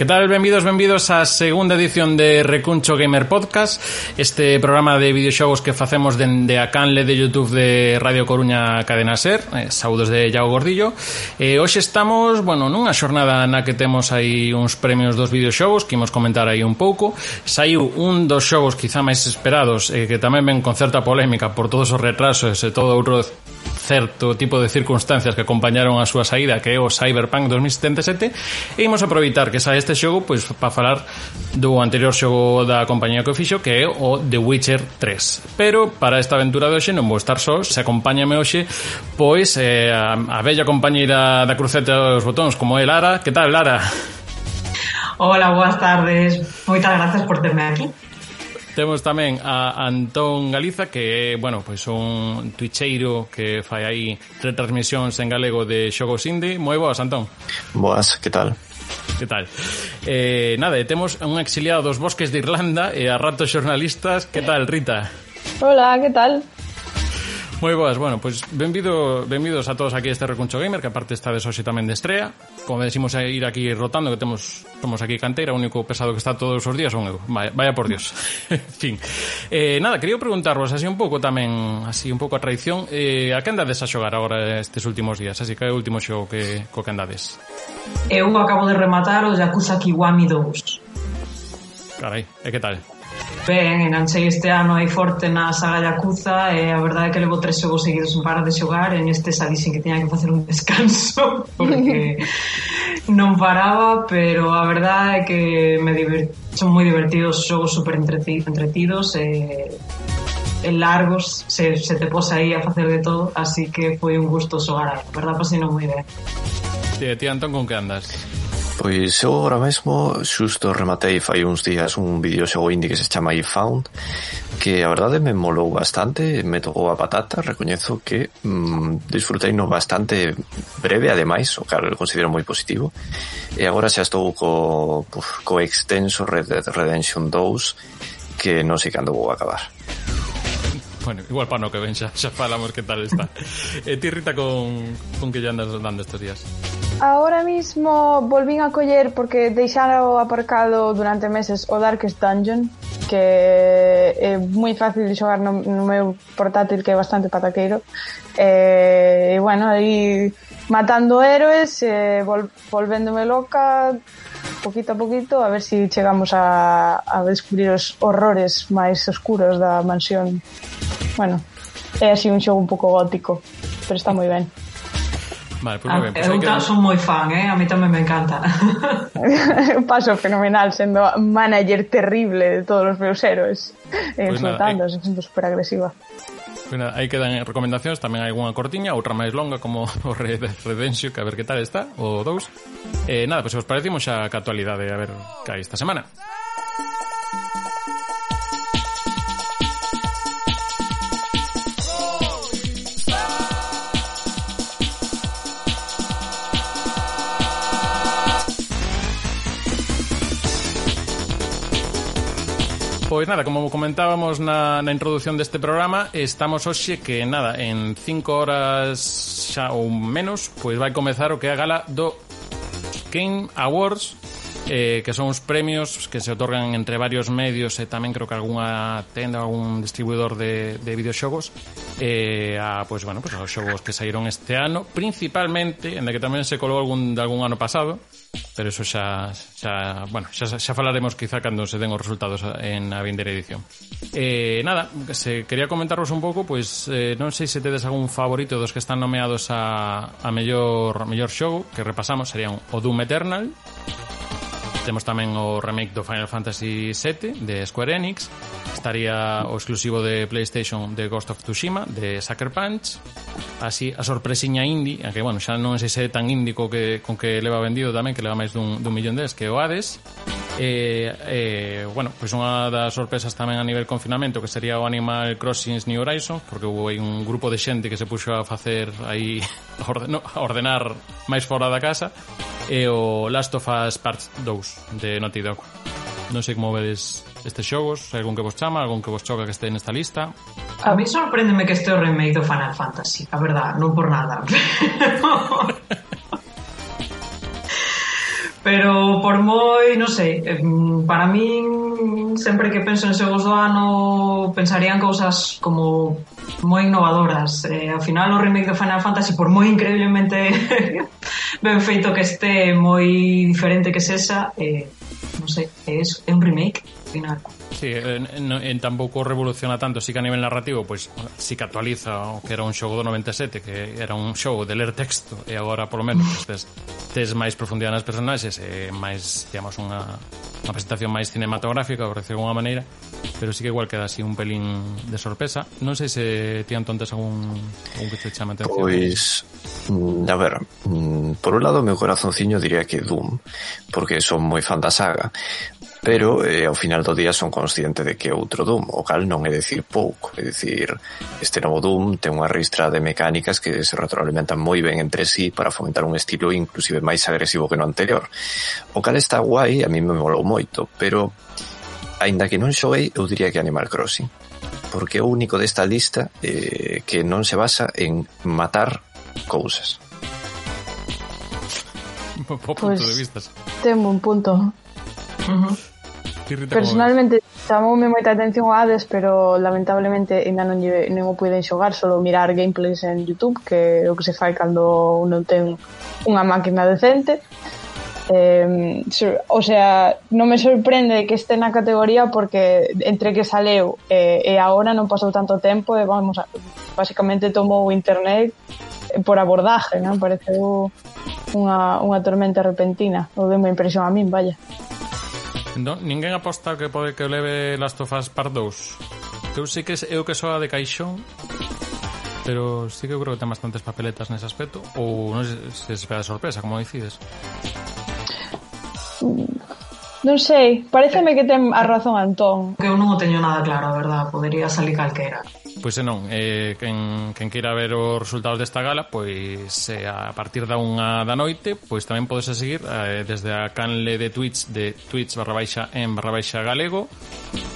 Que tal? Benvidos, benvidos á segunda edición de Recuncho Gamer Podcast Este programa de videoxogos que facemos dende a canle de Youtube de Radio Coruña Cadena Ser. Eh, Saudos de Iago Gordillo. Eh, Hoxe estamos, bueno, nunha xornada na que temos aí uns premios dos videoxogos Que imos comentar aí un pouco. Saiu un dos xogos quizá máis esperados eh, Que tamén ven con certa polémica por todos os retrasos e todo outro certo tipo de circunstancias que acompañaron a súa saída que é o Cyberpunk 2077 e imos aproveitar que sa este este xogo pois para falar do anterior xogo da compañía que o fixo que é o The Witcher 3 pero para esta aventura de hoxe non vou estar só se acompáñame hoxe pois eh, a, a bella compañeira da cruceta dos botóns como é Lara que tal Lara? Hola, boas tardes. Moitas grazas por terme aquí. Temos tamén a Antón Galiza que é, bueno, pois un twitcheiro que fai aí retransmisións en galego de xogos indie. Moi boas, Antón. Boas, que tal? que tal? Eh, nada, temos un exiliado dos bosques de Irlanda e a ratos xornalistas. Que tal, Rita? Hola, que tal? Moi boas, bueno, pois pues, benvido, benvidos a todos aquí a este Recuncho Gamer, que aparte está de hoxe tamén de estrea. Como decimos a ir aquí rotando, que temos somos aquí canteira, o único pesado que está todos os días son eu. Vaya, vaya por Dios. fin. Eh, nada, quería preguntarvos así un pouco tamén, así un pouco a traición, eh, a que andades a xogar agora estes últimos días? Así que é o último xogo que, co que andades. Eu acabo de rematar o Yakuza Kiwami 2. Carai, e que tal? Ben, enganchei este ano aí forte na saga Yakuza e a verdade é que levo tres xogos seguidos en parar de xogar en este xa dixen que tiña que facer un descanso porque non paraba pero a verdade é que me divert... son moi divertidos xogos super entretidos e en largos se, se te posa aí a facer de todo así que foi un gusto xogar a verdade pasei non moi ben Ti, ti Antón, con que andas? Pois eu agora mesmo xusto rematei fai uns días un videoxogo indie que se chama iFound que a verdade me molou bastante, me tocou a patata, recoñezo que mm, disfrutei no bastante breve ademais, o cal considero moi positivo e agora xa estou co, puf, co extenso Red Dead Redemption 2 que non sei cando vou acabar. Bueno, igual para no que ven xa, xa falamos que tal está. E eh, ti, Rita, con, con que lle andas dando estes días? Ahora mismo volvín a coller porque deixaro aparcado durante meses o Darkest Dungeon que é moi fácil de xogar no, no meu portátil que é bastante pataqueiro e, eh, e bueno, aí matando héroes e vol, volvéndome loca poquito a poquito, a ver si chegamos a, a descubrir os horrores máis oscuros da mansión. Bueno, é así un xogo un pouco gótico, pero está moi ben. Vale, pues moi ben. Pues eu que... son moi fan, eh? a mí tamén me encanta. Paso fenomenal sendo manager terrible de todos os meus héroes. Pues eh, insultándolos, eh... sendo super agresiva. Bueno, aí quedan recomendacións, tamén hai unha cortiña, outra máis longa como o Red Redemption, que a ver que tal está, o dous. Eh, nada, pois pues, os parecimos xa a actualidade, a ver que hai esta semana. Pois nada, como comentábamos na, na introdución deste programa, estamos hoxe que nada, en 5 horas xa ou menos, pois vai comezar o que é a gala do Game Awards eh, que son os premios que se otorgan entre varios medios e tamén creo que algunha tenda, algún distribuidor de, de videoxogos eh, a, pues, bueno, pues, aos xogos que saíron este ano principalmente, en que tamén se colou algún, de algún ano pasado pero eso xa, xa bueno, xa, xa falaremos quizá cando se den os resultados en a vindeira edición. Eh, nada, se quería comentarvos un pouco, pois eh, non sei se tedes algún favorito dos que están nomeados a, a mellor mellor xogo que repasamos, serían o Doom Eternal, Temos tamén o remake do Final Fantasy VII de Square Enix. Estaría o exclusivo de PlayStation de Ghost of Tsushima de Sucker Punch. Así a sorpresiña indie, que bueno, xa non sei se é tan indie co que con que leva vendido tamén, que leva máis dun, dun millón de es, que o Hades. Eh, eh, bueno, pois unha das sorpresas tamén a nivel confinamento que sería o Animal Crossing New Horizons, porque houve aí un grupo de xente que se puxo a facer aí a ordenar máis fora da casa e o Last of Us Part 2 de Naughty Dog. Non sei como vedes estes xogos, algún que vos chama, algún que vos choca que este nesta lista. A mí sorpréndeme que este o remake do Final Fantasy, a verdad, non por nada. Pero por moi, non sei, eh, para min sempre que penso en xogos do Ano pensarían cousas como moi innovadoras. Eh, ao final o remake de Final Fantasy por moi increíblemente ben feito que este, moi diferente que sexa, eh, non sei, é, eso, é un remake, final. Sí, en, en tampouco revoluciona tanto, sí que a nivel narrativo, pois pues, sí que actualiza o que era un xogo do 97, que era un xogo de ler texto, e agora, polo menos, pues, tes, tes máis profundidade nas personaxes e máis, digamos, unha unha presentación máis cinematográfica, por decirlo de alguma maneira, pero sí que igual queda así un pelín de sorpresa. Non sei se ti, Antón, algún, algún que te chama atención. Pois, mm, a ver, mm, por un lado, meu corazonciño diría que Doom, porque son moi fan da saga, pero eh, ao final do día son consciente de que outro Doom, o cal non é decir pouco, é dicir, este novo Doom ten unha ristra de mecánicas que se retroalimentan moi ben entre sí para fomentar un estilo inclusive máis agresivo que no anterior. O cal está guai, a mí me molou moito, pero aínda que non xoguei, eu diría que Animal Crossing, porque é o único desta lista eh, que non se basa en matar cousas. Po punto pues, de vistas. Temo un punto. Uh -huh. Personalmente chamoume moita atención o Hades, pero lamentablemente ainda non, lle, non o puiden xogar, solo mirar gameplays en Youtube, que é o que se fai cando non ten unha máquina decente. Uh Eh, o sea, non me sorprende que este na categoría porque entre que saleu eh, e agora non pasou tanto tempo e vamos, a, basicamente tomou internet por abordaje, non? Pareceu unha, unha tormenta repentina, o de unha impresión a min, vaya. No, ninguén aposta que pode que leve Last of Us Part 2. Que eu sei que eu que soa de caixón, pero sí que eu creo que ten bastantes papeletas nese aspecto ou non se, se espera sorpresa, como dicides. Non sei, pareceme que ten a razón Antón. Que eu non o teño nada claro, a verdad, podería salir calquera. Pois se non, eh, quen, quen queira ver os resultados desta gala, pois eh, a partir da unha da noite, pois tamén podes seguir eh, desde a canle de Twitch de Twitch barra baixa en barra baixa galego,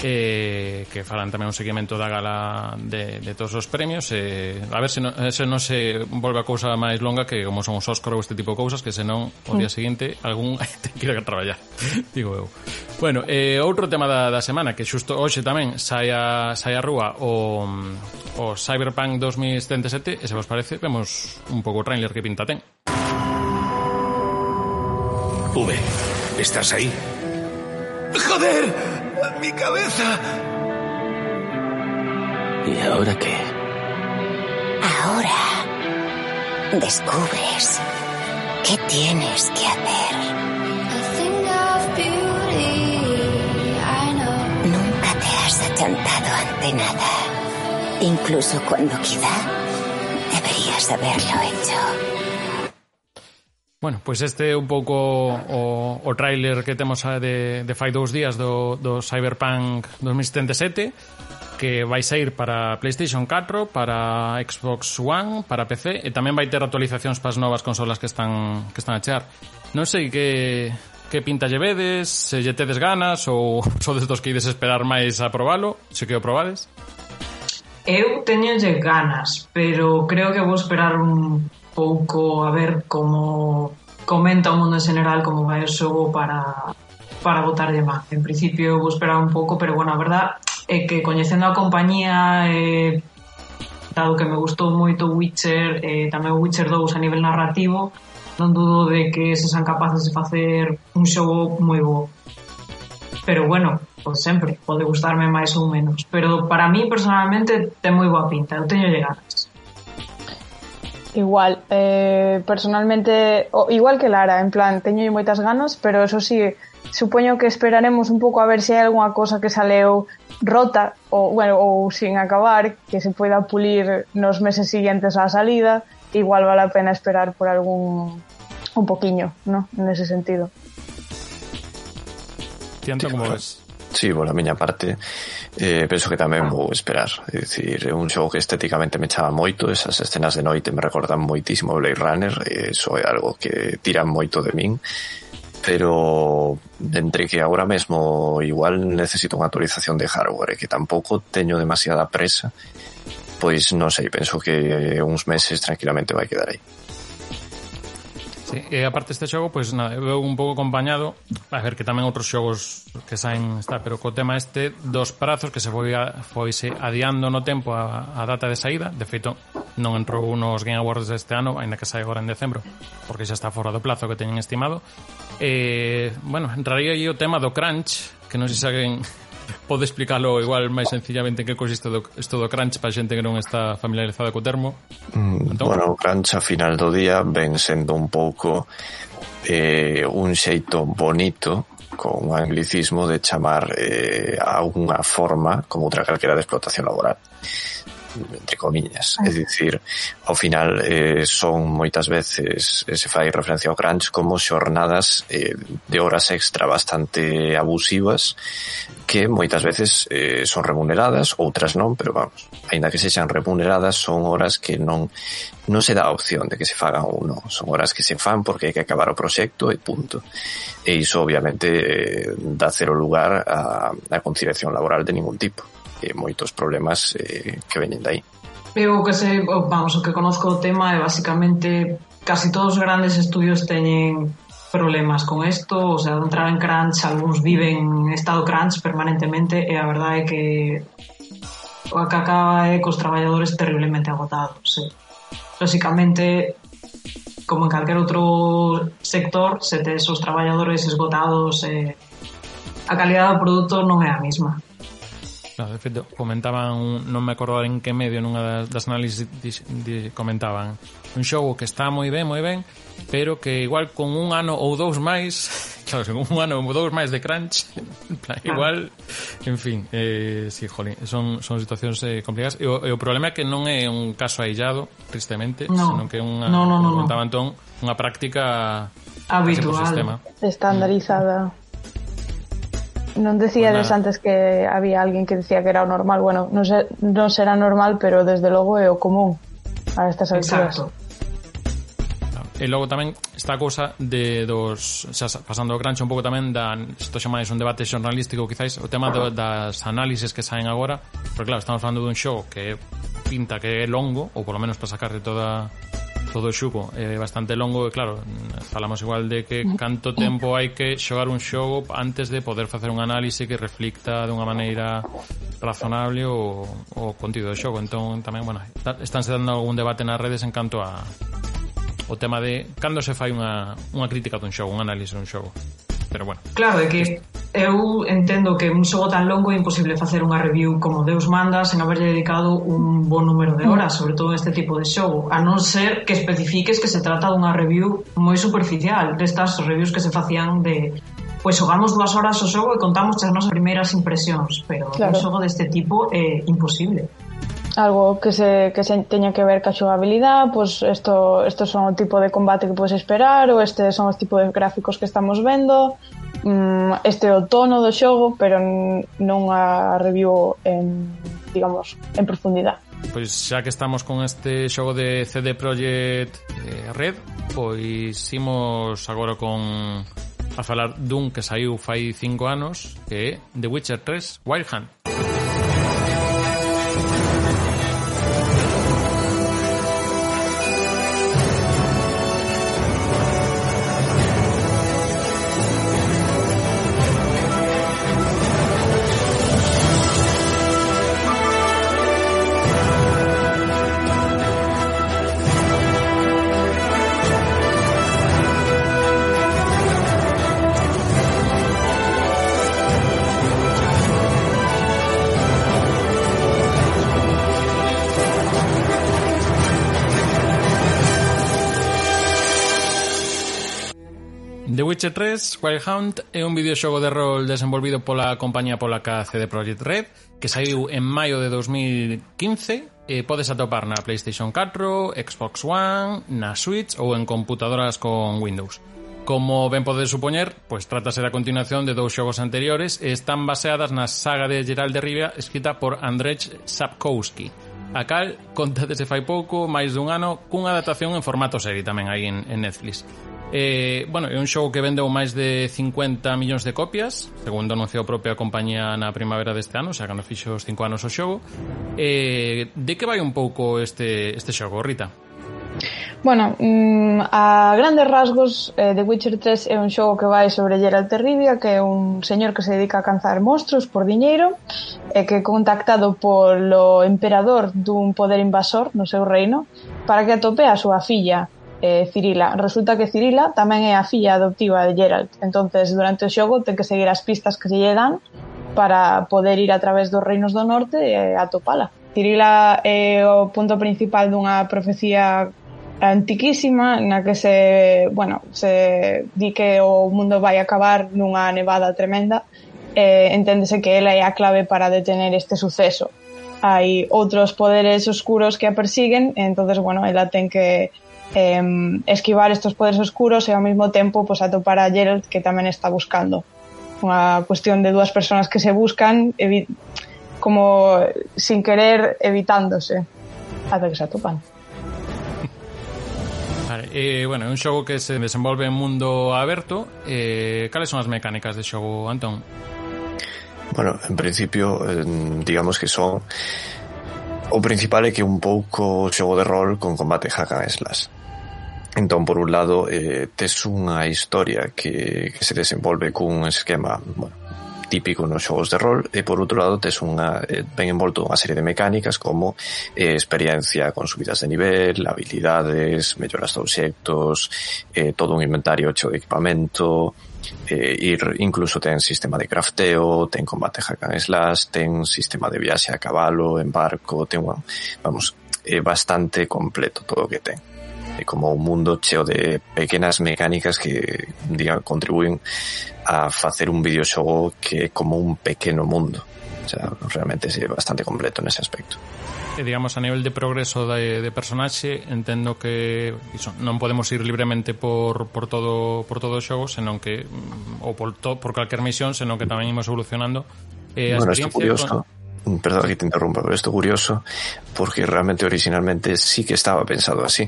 eh, que farán tamén un seguimento da gala de, de todos os premios. Eh, a ver se non, eh, se non se volve a cousa máis longa que como son os Óscar ou este tipo de cousas, que senón o día seguinte algún ten que ir a traballar, digo eu. Bueno, eh, outro tema da, da semana, que xusto hoxe tamén sai a, sai a rúa o o Cyberpunk 2077 e se vos parece vemos un pouco o trailer que pinta ten V, ¿estás ahí? ¡Joder! ¡Mi cabeza! ¿Y ahora qué? Ahora descubres qué tienes que hacer. Nunca te has achantado ante nada. Incluso cuando quizá deberías haberlo hecho. Bueno, pois este é un pouco o, o trailer que temos de, de fai dous días do, do Cyberpunk 2077 que vai sair para PlayStation 4, para Xbox One, para PC e tamén vai ter actualizacións para as novas consolas que están que están a chear. Non sei que que pinta lle vedes, se lle tedes ganas ou sodes dos que ides esperar máis a probalo, se que o probades. Eu teñolle ganas, pero creo que vou esperar un pouco a ver como comenta o mundo en general como vai o xogo para para de má. En principio vou esperar un pouco, pero bueno, a verdad é que coñecendo a compañía eh, dado que me gustou moito Witcher, eh, tamén Witcher 2 a nivel narrativo, non dudo de que se san capaces de facer un xogo moi bo. Pero bueno, pues sempre, pode gustarme máis ou menos, pero para mí personalmente ten moi boa pinta, eu teño ganas. Igual, eh, personalmente, o, igual que Lara, en plan, teño moitas ganas, pero eso sí, supoño que esperaremos un pouco a ver se hai algunha cosa que saleu rota ou, bueno, ou sin acabar, que se poida pulir nos meses siguientes á salida, igual vale a pena esperar por algún un poquiño, ¿no? En ese sentido. Tiento, como ves? Sí, por a miña parte eh, penso que tamén vou esperar. É dicir, é un xogo que estéticamente me chama moito esas escenas de noite me recordan moitísimo Blade Runner e iso é algo que tira moito de min pero entre que agora mesmo igual necesito unha actualización de hardware e que tampouco teño demasiada presa pois non sei, penso que uns meses tranquilamente vai quedar aí Sí, e aparte este xogo, pois pues, nada, veo un pouco acompañado, a ver que tamén outros xogos que saen está, pero co tema este dos prazos que se foi a, foise adiando no tempo a, a data de saída, de feito non entrou nos Game Awards deste ano, aínda que sai agora en decembro, porque xa está fora do plazo que teñen estimado. Eh, bueno, entraría aí o tema do crunch, que non se alguén Pode explicarlo igual máis sencillamente en que consiste do, isto do crunch para xente que non está familiarizada co termo? Mm, Bueno, o crunch a final do día ven sendo un pouco eh, un xeito bonito con un anglicismo de chamar eh, a unha forma como outra calquera de explotación laboral entre comiñas. É ah. dicir, ao final eh, son moitas veces eh, se fai referencia ao crunch como xornadas eh, de horas extra bastante abusivas que moitas veces eh, son remuneradas, outras non, pero vamos, aínda que sexan remuneradas, son horas que non non se dá a opción de que se fagan ou non, son horas que se fan porque hai que acabar o proxecto e punto. E iso obviamente eh, dá cero lugar a, a conciliación laboral de ningún tipo e moitos problemas eh, que veñen dai. Eu que sei, vamos, o que conozco o tema é basicamente casi todos os grandes estudios teñen problemas con isto, o sea, de entrar en crunch, algúns viven en estado crunch permanentemente e a verdade é que o que acaba é cos traballadores terriblemente agotados. Sí. Básicamente, como en calquer outro sector, se tes os traballadores esgotados, eh, a calidade do produto non é a mesma. No, de feito, comentaban, non me acordo en que medio nunha das análisis di, di, comentaban un xogo que está moi ben, moi ben, pero que igual con un ano ou dous máis, claro, con un ano ou dous máis de crunch, plan, igual, en fin, eh, sí, jolín, son, son situacións eh, complicadas. E o, e o problema é que non é un caso aillado, tristemente, no. senón que é unha, no, no, no, no. entón, unha práctica habitual, estandarizada. Mm. Non decíades pues antes que había alguén que decía que era o normal. Bueno, non, se, non será normal, pero desde logo é o común a estas alturas. Exacto. E logo tamén esta cousa de dos xa, pasando o grancho un pouco tamén da isto xa máis un debate xornalístico quizáis o tema do, das análises que saen agora porque claro, estamos falando dun show que pinta que é longo ou polo menos para sacarle toda todo xugo é bastante longo e claro, falamos igual de que canto tempo hai que xogar un xogo antes de poder facer un análise que reflicta dunha maneira razonable o, o contido do xogo. Entón tamén, bueno, estánse dando algún debate nas redes en canto a o tema de cando se fai unha, unha crítica dun xogo, un análise dun xogo pero bueno. Claro, é que eu entendo que un xogo tan longo é imposible facer unha review como Deus manda sen haberlle dedicado un bon número de horas, mm. sobre todo este tipo de xogo, a non ser que especifiques que se trata dunha review moi superficial, destas reviews que se facían de pois xogamos dúas horas o xogo e contamos as nosas primeiras impresións, pero claro. un xogo deste tipo é imposible algo que se, que se teña que ver ca xogabilidade, pois pues esto, estos son o tipo de combate que podes esperar, ou este son os tipos de gráficos que estamos vendo, mm, este é o tono do xogo, pero non a review en, digamos, en profundidade. Pois xa que estamos con este xogo de CD Projekt eh, Red, pois imos agora con a falar dun que saiu fai 5 anos, que é The Witcher 3 Wild Hunt. Witcher 3 Wild Hunt é un videoxogo de rol desenvolvido pola compañía polaca CD Projekt Red que saiu en maio de 2015 e podes atopar na PlayStation 4, Xbox One, na Switch ou en computadoras con Windows. Como ben podes supoñer, pois trátase da continuación de dous xogos anteriores e están baseadas na saga de Gerald de Rivia escrita por Andrzej Sapkowski, a cal conta desde fai pouco, máis dun ano, cunha adaptación en formato serie tamén aí en, en Netflix. Eh, bueno, é un xogo que vendeu máis de 50 millóns de copias, segundo anunciou a propia compañía na primavera deste ano, xa que fixo os 5 anos o xogo. Eh, de que vai un pouco este, este xogo, Rita? Bueno, mm, a grandes rasgos eh, The Witcher 3 é un xogo que vai sobre Geralt de Rivia que é un señor que se dedica a canzar monstruos por diñeiro e que é contactado polo emperador dun poder invasor no seu reino para que atope a súa filla eh, Cirila. Resulta que Cirila tamén é a filla adoptiva de Geralt, entonces durante o xogo ten que seguir as pistas que se lle dan para poder ir a través dos reinos do norte e atopala. Cirila é o punto principal dunha profecía antiquísima na que se, bueno, se di que o mundo vai acabar nunha nevada tremenda e enténdese que ela é a clave para detener este suceso. Hai outros poderes oscuros que a persiguen, entonces bueno, ela ten que eh, esquivar estos poderes oscuros e ao mesmo tempo pues, atopar a Geralt que tamén está buscando. Unha cuestión de dúas persoas que se buscan como sin querer evitándose. Ata que se atopan. Vale, eh, bueno, é un xogo que se desenvolve en mundo aberto eh, Cales son as mecánicas de xogo, Antón? Bueno, en principio, eh, digamos que son O principal é que un pouco xogo de rol con combate hack and slash. Entón, por un lado, eh, tes unha historia que, que se desenvolve cun esquema bueno, típico nos xogos de rol e por outro lado tes unha eh, ben envolto unha serie de mecánicas como eh, experiencia con subidas de nivel, habilidades, melloras de obxectos, eh, todo un inventario hecho de equipamento, eh, ir incluso ten sistema de crafteo, ten combate hack and slash, ten sistema de viaxe a cabalo, en barco, ten, bueno, vamos, é eh, bastante completo todo o que ten. Como un mundo cheo de pequenas mecánicas que diga, contribuyen a facer un videoxogo que é como un pequeno mundo. O sea, realmente é bastante completo nese aspecto. E digamos a nivel de progreso de, de personaxe entendo que iso, non podemos ir libremente por, por todo por todo o xogo senón que ou por, to, por calquer misión senón que tamén imos evolucionando eh, bueno, isto curioso con... perdón que te interrumpa pero isto curioso porque realmente originalmente sí que estaba pensado así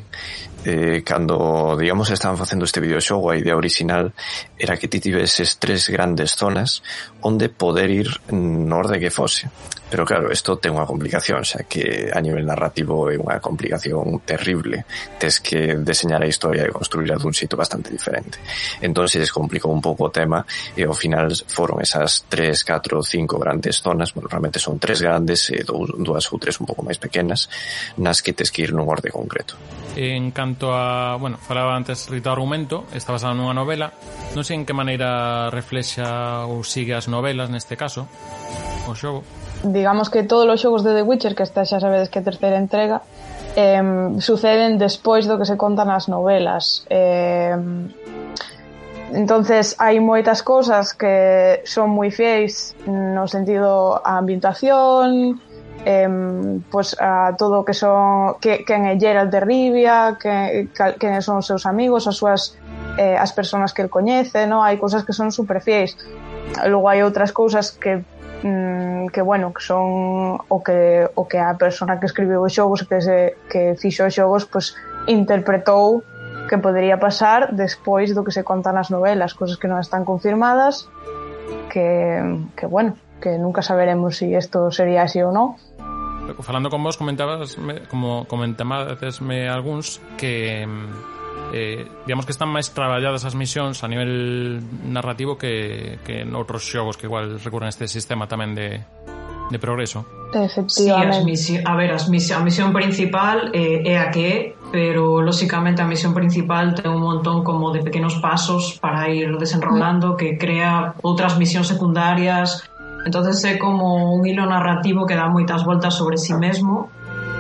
eh, cando, digamos, estaban facendo este videoxogo, a idea original era que ti tiveses tres grandes zonas onde poder ir no orde que fose. Pero claro, isto ten unha complicación, xa que a nivel narrativo é unha complicación terrible. Tes que deseñar a historia e construirla dun sitio bastante diferente. Entón se descomplicou un pouco o tema e ao final foron esas tres, catro, cinco grandes zonas, bueno, realmente son tres grandes eh, e dúas ou tres un pouco máis pequenas, nas que tes que ir nun orde concreto. En canto canto a... Bueno, falaba antes Rita Argumento, está basada nunha novela. Non sei en que maneira reflexa ou sigue as novelas neste caso, o xogo. Digamos que todos os xogos de The Witcher, que esta xa sabedes que é a terceira entrega, eh, suceden despois do que se contan as novelas. Eh, entonces hai moitas cousas que son moi fiéis no sentido a ambientación, eh, pues a todo o que son que, quen é Gerald de Rivia que, quen son os seus amigos as súas eh, as persoas que el coñece no? hai cousas que son super fiéis logo hai outras cousas que mm, que bueno, que son o que, o que a persona que escribiu os xogos que, se, que fixo os xogos pues, interpretou que podería pasar despois do que se contan nas novelas, cosas que non están confirmadas, que, que bueno, que nunca saberemos se si isto sería así ou non, falando con vos comentabas como comentabasme algúns que mm, eh, digamos que están máis traballadas as misións a nivel narrativo que, que en outros xogos que igual recurren este sistema tamén de, de progreso. Efectivamente. Sí, as misión, a ver, as misión, a misión principal eh, é a que pero lóxicamente a misión principal ten un montón como de pequenos pasos para ir desenrolando que crea outras misións secundarias entonces é como un hilo narrativo que dá moitas voltas sobre si sí mesmo.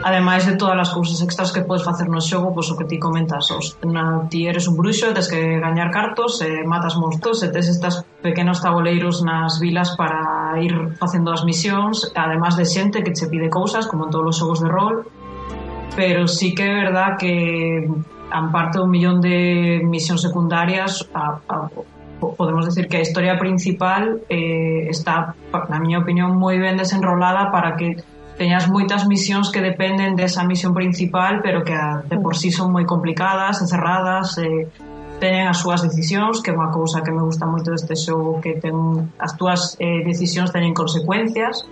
Ademais de todas as cousas extras que podes facer no xogo, pois o que ti comentas, os, na, ti eres un bruxo, tes que gañar cartos, e matas monstros, e tes estas pequenos taboleiros nas vilas para ir facendo as misións, además de xente que che pide cousas, como en todos os xogos de rol, pero sí que é verdad que a parte dun millón de misións secundarias a, a, podemos decir que a historia principal eh, está, na miña opinión, moi ben desenrolada para que teñas moitas misións que dependen desa misión principal, pero que ah, de por sí son moi complicadas, encerradas, eh, teñen as súas decisións, que é unha cousa que me gusta moito deste xogo, que ten as túas eh, decisións teñen consecuencias,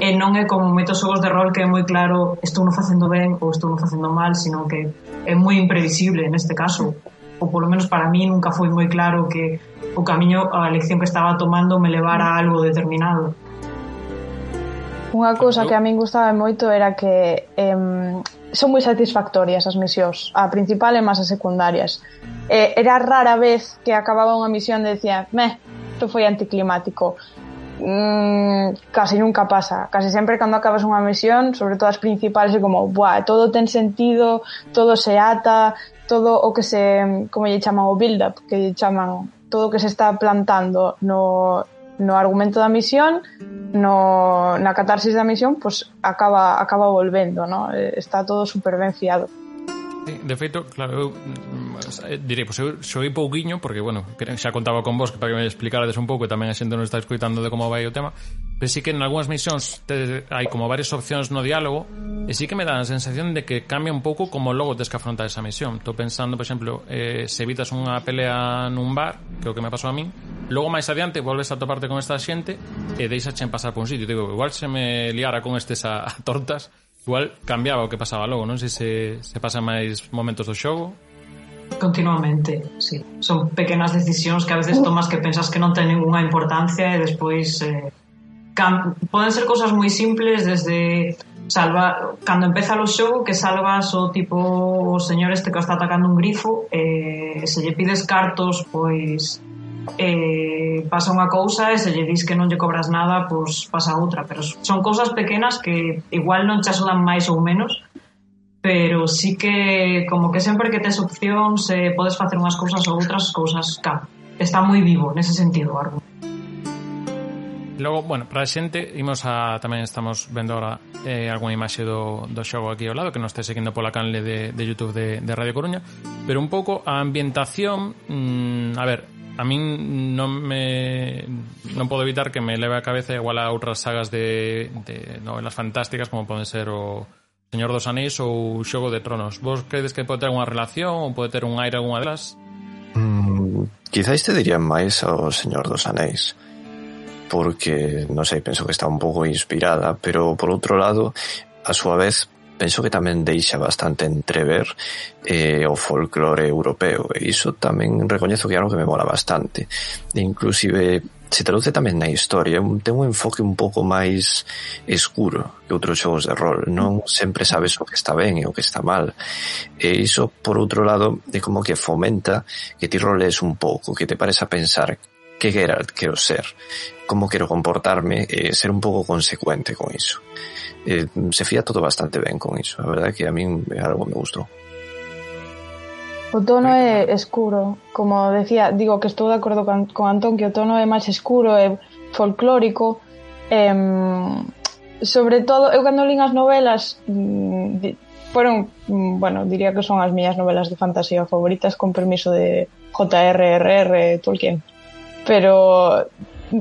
eh, e non é como moitos xogos de rol que é moi claro estou non facendo ben ou estou non facendo mal, sino que é moi imprevisible neste caso, ou polo menos para mí nunca foi moi claro que o camiño a elección que estaba tomando me levara a algo determinado. Unha cousa que a min gustaba moito era que em, son moi satisfactorias as misións, a principal e máis as secundarias. Eh, era rara vez que acababa unha misión e decía, meh, isto foi anticlimático. Mm, casi nunca pasa casi sempre cando acabas unha misión sobre todo as principales é como Buah, todo ten sentido, todo se ata todo o que se como lle chaman o build up que lle chaman todo o que se está plantando no, no argumento da misión, no, na catarsis da misión, pois pues, acaba, acaba volvendo, ¿no? Eh, está todo supervenciado. De feito, claro, eu mm, eh, direi, pois eu soy pouquiño porque, bueno, xa contaba con vos para que me explicarades un pouco e tamén a xente non está escoitando de como vai o tema pero sí que en algunhas misións te, hai como varias opcións no diálogo e sí que me dá a sensación de que cambia un pouco como logo tes que afrontar esa misión. Estou pensando, por exemplo, eh, se evitas unha pelea nun bar, que é o que me pasou a min logo máis adiante volves a toparte con esta xente e deixachen pasar por un sitio. Digo, igual se me liara con estes a, a tortas Igual cambiaba o que pasaba logo, non sei se, se pasa máis momentos do xogo. Continuamente, sí. Son pequenas decisións que a veces uh. tomas que pensas que non ten ninguna importancia e despois eh, poden ser cousas moi simples desde salva cando empeza o xogo que salvas o tipo o señor este que está atacando un grifo e eh, se lle pides cartos pois eh, pasa unha cousa e se lle dis que non lle cobras nada, pois pasa outra. Pero son cousas pequenas que igual non te axudan máis ou menos, pero sí que como que sempre que tes opcións eh, podes facer unhas cousas ou outras cousas ca, Está moi vivo nese sentido, Argo. Logo, bueno, para a xente, imos a, tamén estamos vendo agora eh, algunha imaxe do, do xogo aquí ao lado, que nos está seguindo pola canle de, de Youtube de, de Radio Coruña, pero un pouco a ambientación, mmm, a ver, a min non me non podo evitar que me leve a cabeza igual a outras sagas de, de novelas fantásticas como poden ser o Señor dos Anéis ou Xogo de Tronos. Vos credes que pode ter unha relación ou pode ter un aire algunha delas? Mm, quizáis te dirían máis ao Señor dos Anéis porque, non sei, penso que está un pouco inspirada, pero por outro lado, a súa vez penso que tamén deixa bastante entrever eh, o folclore europeo e iso tamén recoñezo que é algo que me mola bastante e inclusive se traduce tamén na historia, ten un enfoque un pouco máis escuro que outros xogos de rol, non sempre sabes o que está ben e o que está mal. E iso, por outro lado, é como que fomenta que ti roles un pouco, que te pares a pensar que Geralt quero ser, como quero comportarme e ser un pouco consecuente con iso eh, se fía todo bastante ben con iso. A verdade é que a min algo me gustou. O tono é escuro, como decía, digo que estou de acordo con, con Antón que o tono é máis escuro, é folclórico, eh, sobre todo, eu cando lín as novelas mm, fueron, foron, mm, bueno, diría que son as miñas novelas de fantasía favoritas con permiso de J.R.R.R. Tolkien pero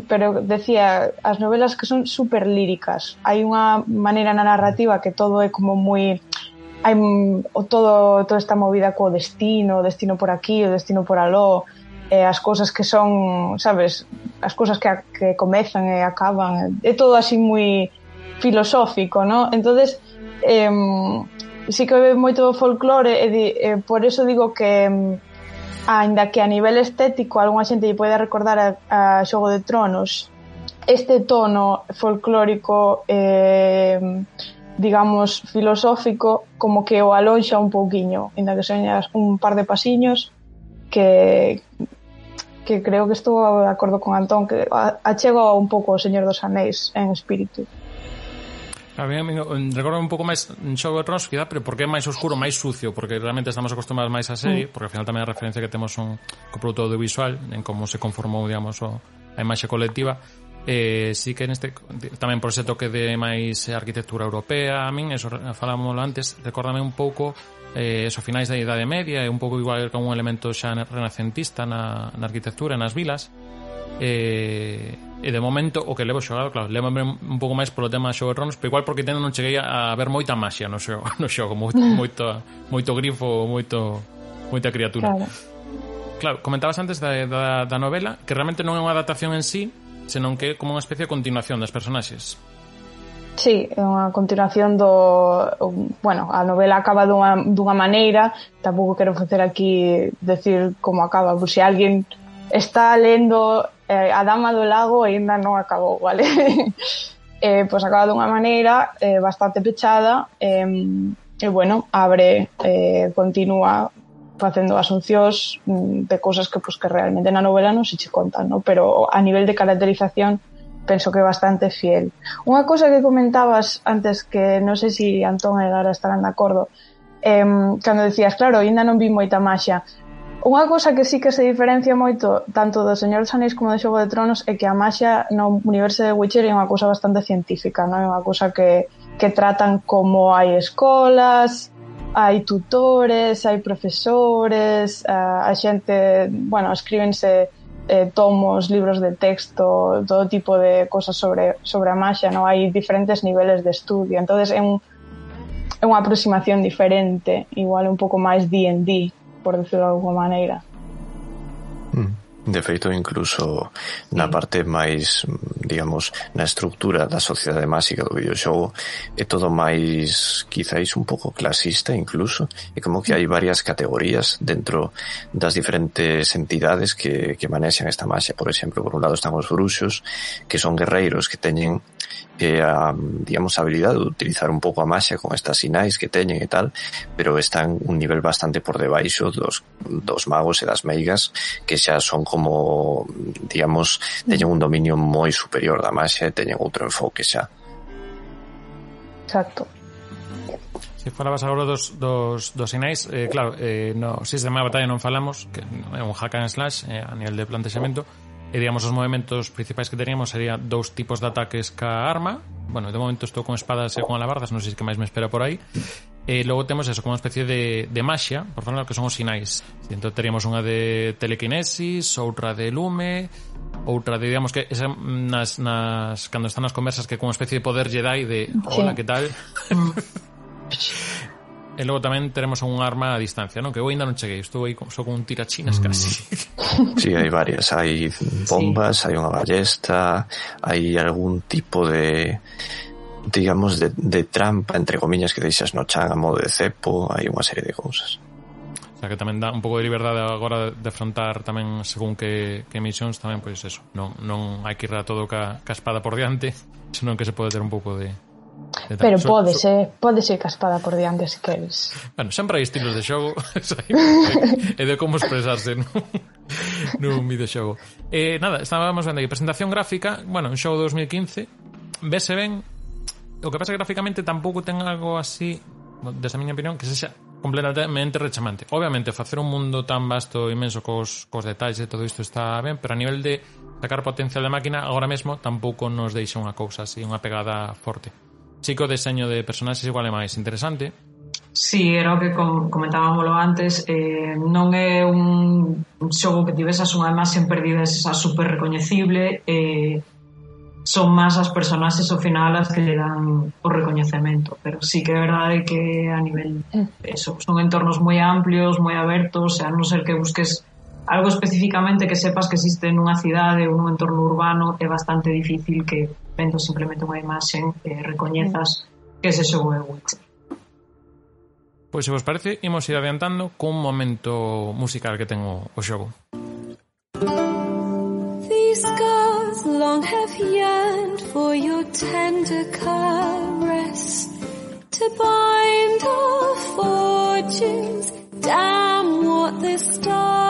pero decía, as novelas que son super líricas. Hai unha maneira na narrativa que todo é como moi hai o todo toda esta movida co destino, o destino por aquí, o destino por aló, eh, as cousas que son, sabes, as cousas que, a, que comezan e acaban, é todo así moi filosófico, ¿no? Entonces, eh, sí que ve moito folclore e, di, eh, por eso digo que Ainda que a nivel estético algunha xente lle pode recordar a, a Xogo de Tronos, este tono folclórico eh, digamos filosófico como que o alonxa un pouquiño, ainda que soñas un par de pasiños que que creo que estou de acordo con Antón que achega un pouco o Señor dos Anéis en espírito. A mí, a mí recordo un pouco máis Xogo de Tronos, quizá, pero porque é máis oscuro, máis sucio, porque realmente estamos acostumados máis a serie, mm. porque ao final tamén a referencia que temos un co produto audiovisual, en como se conformou, digamos, o, a imaxe colectiva, eh, sí que neste tamén por ese toque de máis arquitectura europea, a min, eso falámoslo antes, recórdame un pouco eh, esos finais da Idade Media, e un pouco igual con un elemento xa renacentista na, na arquitectura, nas vilas, eh, E de momento o que levo xogado, claro, levo un pouco máis polo tema de Xogo Tronos, pero igual porque tendo non cheguei a ver moita maxia no xogo, no xogo moito, mm. moito, moito grifo, moito moita criatura. Claro. Claro, comentabas antes da, da, da novela que realmente non é unha adaptación en sí, senón que é como unha especie de continuación das personaxes. Sí, é unha continuación do... Bueno, a novela acaba dunha, dunha maneira, tampouco quero facer aquí decir como acaba, por se si alguén está lendo eh, a dama do lago aínda non acabou, vale? eh, pois acaba dunha maneira eh, bastante pechada eh, e, bueno, abre, eh, continúa facendo asuncións mm, de cousas que, pues, que realmente na novela non se che contan, no? pero a nivel de caracterización penso que bastante fiel. Unha cousa que comentabas antes que non sei se si Antón e Gara estarán de acordo, eh, cando decías, claro, ainda non vi moita maxia. Unha cousa que sí que se diferencia moito tanto do Señor dos Anéis como do Xogo de Tronos é que a maxia no universo de Witcher é unha cousa bastante científica, non é unha cousa que, que tratan como hai escolas, hai tutores, hai profesores, a, a xente, bueno, escríbense eh, tomos, libros de texto, todo tipo de cosas sobre, sobre a maxia, non? hai diferentes niveles de estudio, entonces é un, é unha aproximación diferente, igual un pouco máis D&D por decirlo de alguma maneira. Mm. De feito, incluso na parte máis, digamos, na estructura da sociedade máxica do videoxogo é todo máis, quizáis, un pouco clasista incluso, e como que hai varias categorías dentro das diferentes entidades que, que manexan esta máxia. Por exemplo, por un lado están os bruxos, que son guerreiros que teñen eh, a, digamos, a habilidade de utilizar un pouco a maxia con estas sinais que teñen e tal, pero están un nivel bastante por debaixo dos, dos magos e das meigas que xa son como, digamos, teñen un dominio moi superior da maxia e teñen outro enfoque xa. Exacto. Se falabas agora dos, dos, dos sinais, eh, claro, eh, no sistema de batalla non falamos, que é un hack and slash eh, a nivel de plantexamento, oh E digamos, os movimentos principais que teníamos sería dous tipos de ataques ca arma. Bueno, de momento estou con espadas e con alabardas, non sei se que máis me espera por aí. E logo temos eso, como unha especie de, de maxia, por falar que son os sinais. Entón teríamos unha de telequinesis, outra de lume, outra de, digamos que esa, mm, nas, nas, cando están nas conversas que con unha especie de poder Jedi de hola, sí. que tal? E logo tamén teremos un arma a distancia, non? Que eu ainda non cheguei, estou aí só con un tirachinas mm. casi. Sí, hai varias, hai bombas, sí. hai unha ballesta, hai algún tipo de digamos de, de trampa entre comiñas que deixas no chan a modo de cepo, hai unha serie de cousas. O sea que tamén dá un pouco de liberdade agora de afrontar tamén según que, que misións tamén pois eso, non, non hai que ir a todo ca, ca espada por diante, senón que se pode ter un pouco de, Pero so, pode ser, pode ser caspada por diante se queres. Bueno, sempre hai estilos de xogo e de como expresarse nun, nun videoxogo. Eh, nada, estábamos vendo aquí presentación gráfica, bueno, un xogo 2015, vese ben, o que pasa que gráficamente tampouco ten algo así, desa miña opinión, que sexa completamente rechamante. Obviamente, facer un mundo tan vasto e imenso cos, cos detalles e todo isto está ben, pero a nivel de sacar potencial de máquina, agora mesmo tampouco nos deixa unha cousa así, unha pegada forte. Chico deseño de personaxes igual é máis interesante. Sí, era o que comentábamoslo antes. Eh, non é un xogo que tivesas unha imaxe perdida esa super recoñecible eh, son máis as personaxes ao final as que lle dan o recoñecemento. Pero sí que é verdade que a nivel mm. eso, son entornos moi amplios moi abertos, a non ser que busques algo especificamente que sepas que existe nunha cidade ou nun entorno urbano é bastante difícil que vendo simplemente unha imaxe eh, recoñezas que se xogo é Witcher. Pois se vos parece, imos ir adiantando cun momento musical que tengo o xogo. These scars long have yearned for your tender caress To bind our fortunes, damn what the stars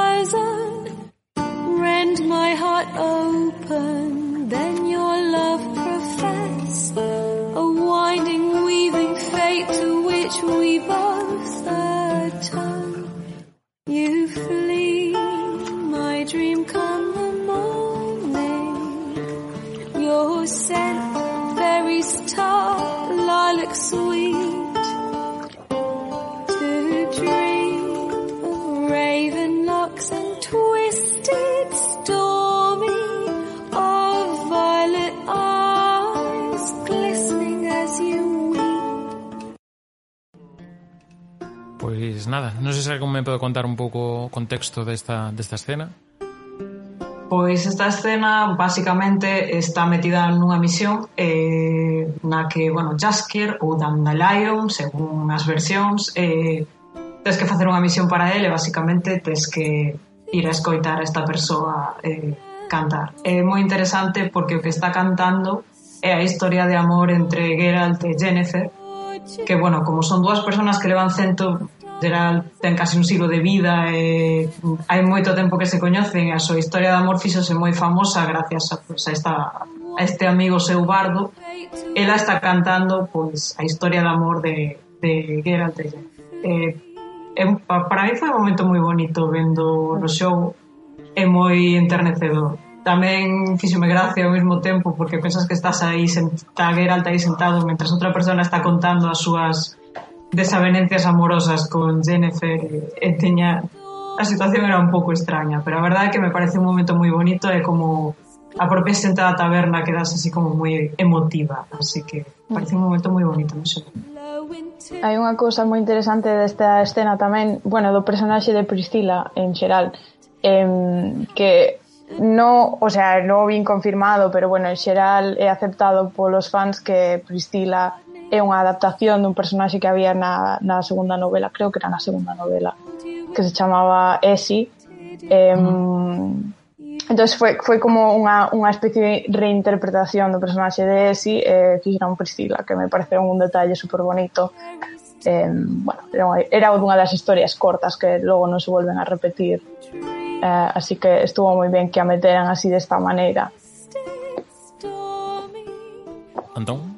we both atone. You flee, my dream come the morning. Your scent, very star, lilac sweet. Pois nada, non sei se algún me pode contar un pouco o contexto desta, desta escena. Pois esta escena basicamente está metida nunha misión eh, na que, bueno, Jasker ou Dandelion, según as versións, eh, tens que facer unha misión para ele, basicamente tens que ir a escoitar a esta persoa eh, cantar. É moi interesante porque o que está cantando é a historia de amor entre Geralt e Jennifer, que, bueno, como son dúas personas que levan cento geral ten casi un siglo de vida e hai moito tempo que se coñecen e a súa historia de amor fixose moi famosa gracias a, pues, a, esta, a este amigo seu bardo. Ela está cantando pois a historia de amor de, de Geralt de Rivia eh, eh, para mí foi un momento moi bonito vendo o show é moi enternecedor. Tamén fíxome gracia ao mesmo tempo porque pensas que estás aí senta, Geralt aí sentado mentras outra persona está contando as súas desavenencias amorosas con Jennifer eh, e teña a situación era un pouco extraña, pero a verdade é que me parece un momento moi bonito e como a propia sentada taberna quedase así como moi emotiva, así que parece un momento moi bonito, non sei. Hai unha cousa moi interesante desta escena tamén, bueno, do personaxe de Priscila en xeral, em, que no, o sea, non bien vin confirmado, pero bueno, en xeral é aceptado polos fans que Priscila é unha adaptación dun personaxe que había na, na segunda novela, creo que era na segunda novela, que se chamaba Essie. Eh, mm. entonces foi, foi como unha, unha especie de reinterpretación do personaxe de Essie e eh, fixeron Priscila, que me pareceu un detalle super bonito. Eh, bueno, era, unha, era unha das historias cortas que logo non se volven a repetir. Eh, así que estuvo moi ben que a meteran así desta maneira. Antón?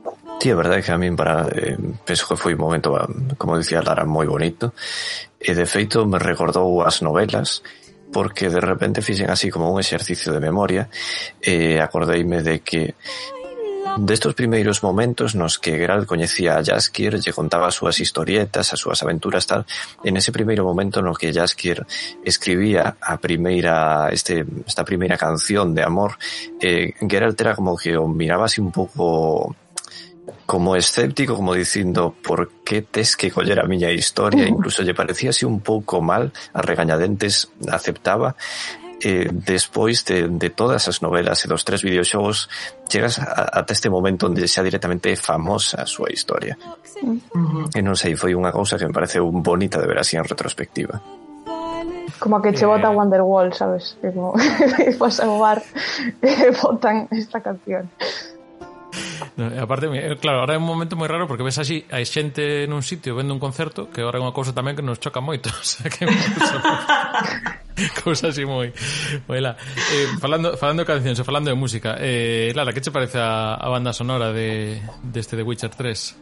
Sí, a verdade é que a min para, eh, penso que foi un momento, como dicía Lara, moi bonito. E de feito me recordou as novelas porque de repente fixen así como un exercicio de memoria e acordeime de que destos primeiros momentos nos que Geralt coñecía a Jaskier, lle contaba as súas historietas, as súas aventuras tal, en ese primeiro momento no que Jaskier escribía a primeira este esta primeira canción de amor, eh Geralt era como que o miraba así un pouco como escéptico, como dicindo por que tes que coller a miña historia, mm. incluso lle parecía así un pouco mal, a regañadentes aceptaba, eh, despois de, de todas as novelas e dos tres videoxogos chegas a, ata este momento onde xa directamente é famosa a súa historia uh -huh. e non sei, foi unha cousa que me pareceu bonita de ver así en retrospectiva Como que che eh. bota eh... Wonderwall, sabes? Que como vas a bar botan esta canción. No, e aparte, eh, claro, ahora é un momento moi raro porque ves así a xente nun sitio vendo un concerto que agora é unha cousa tamén que nos choca moito. O sea, que cousa así moi moi. Eh, falando falando de cancións, falando de música. Eh, Lara, que che parece a, a banda sonora de deste de, The Witcher 3?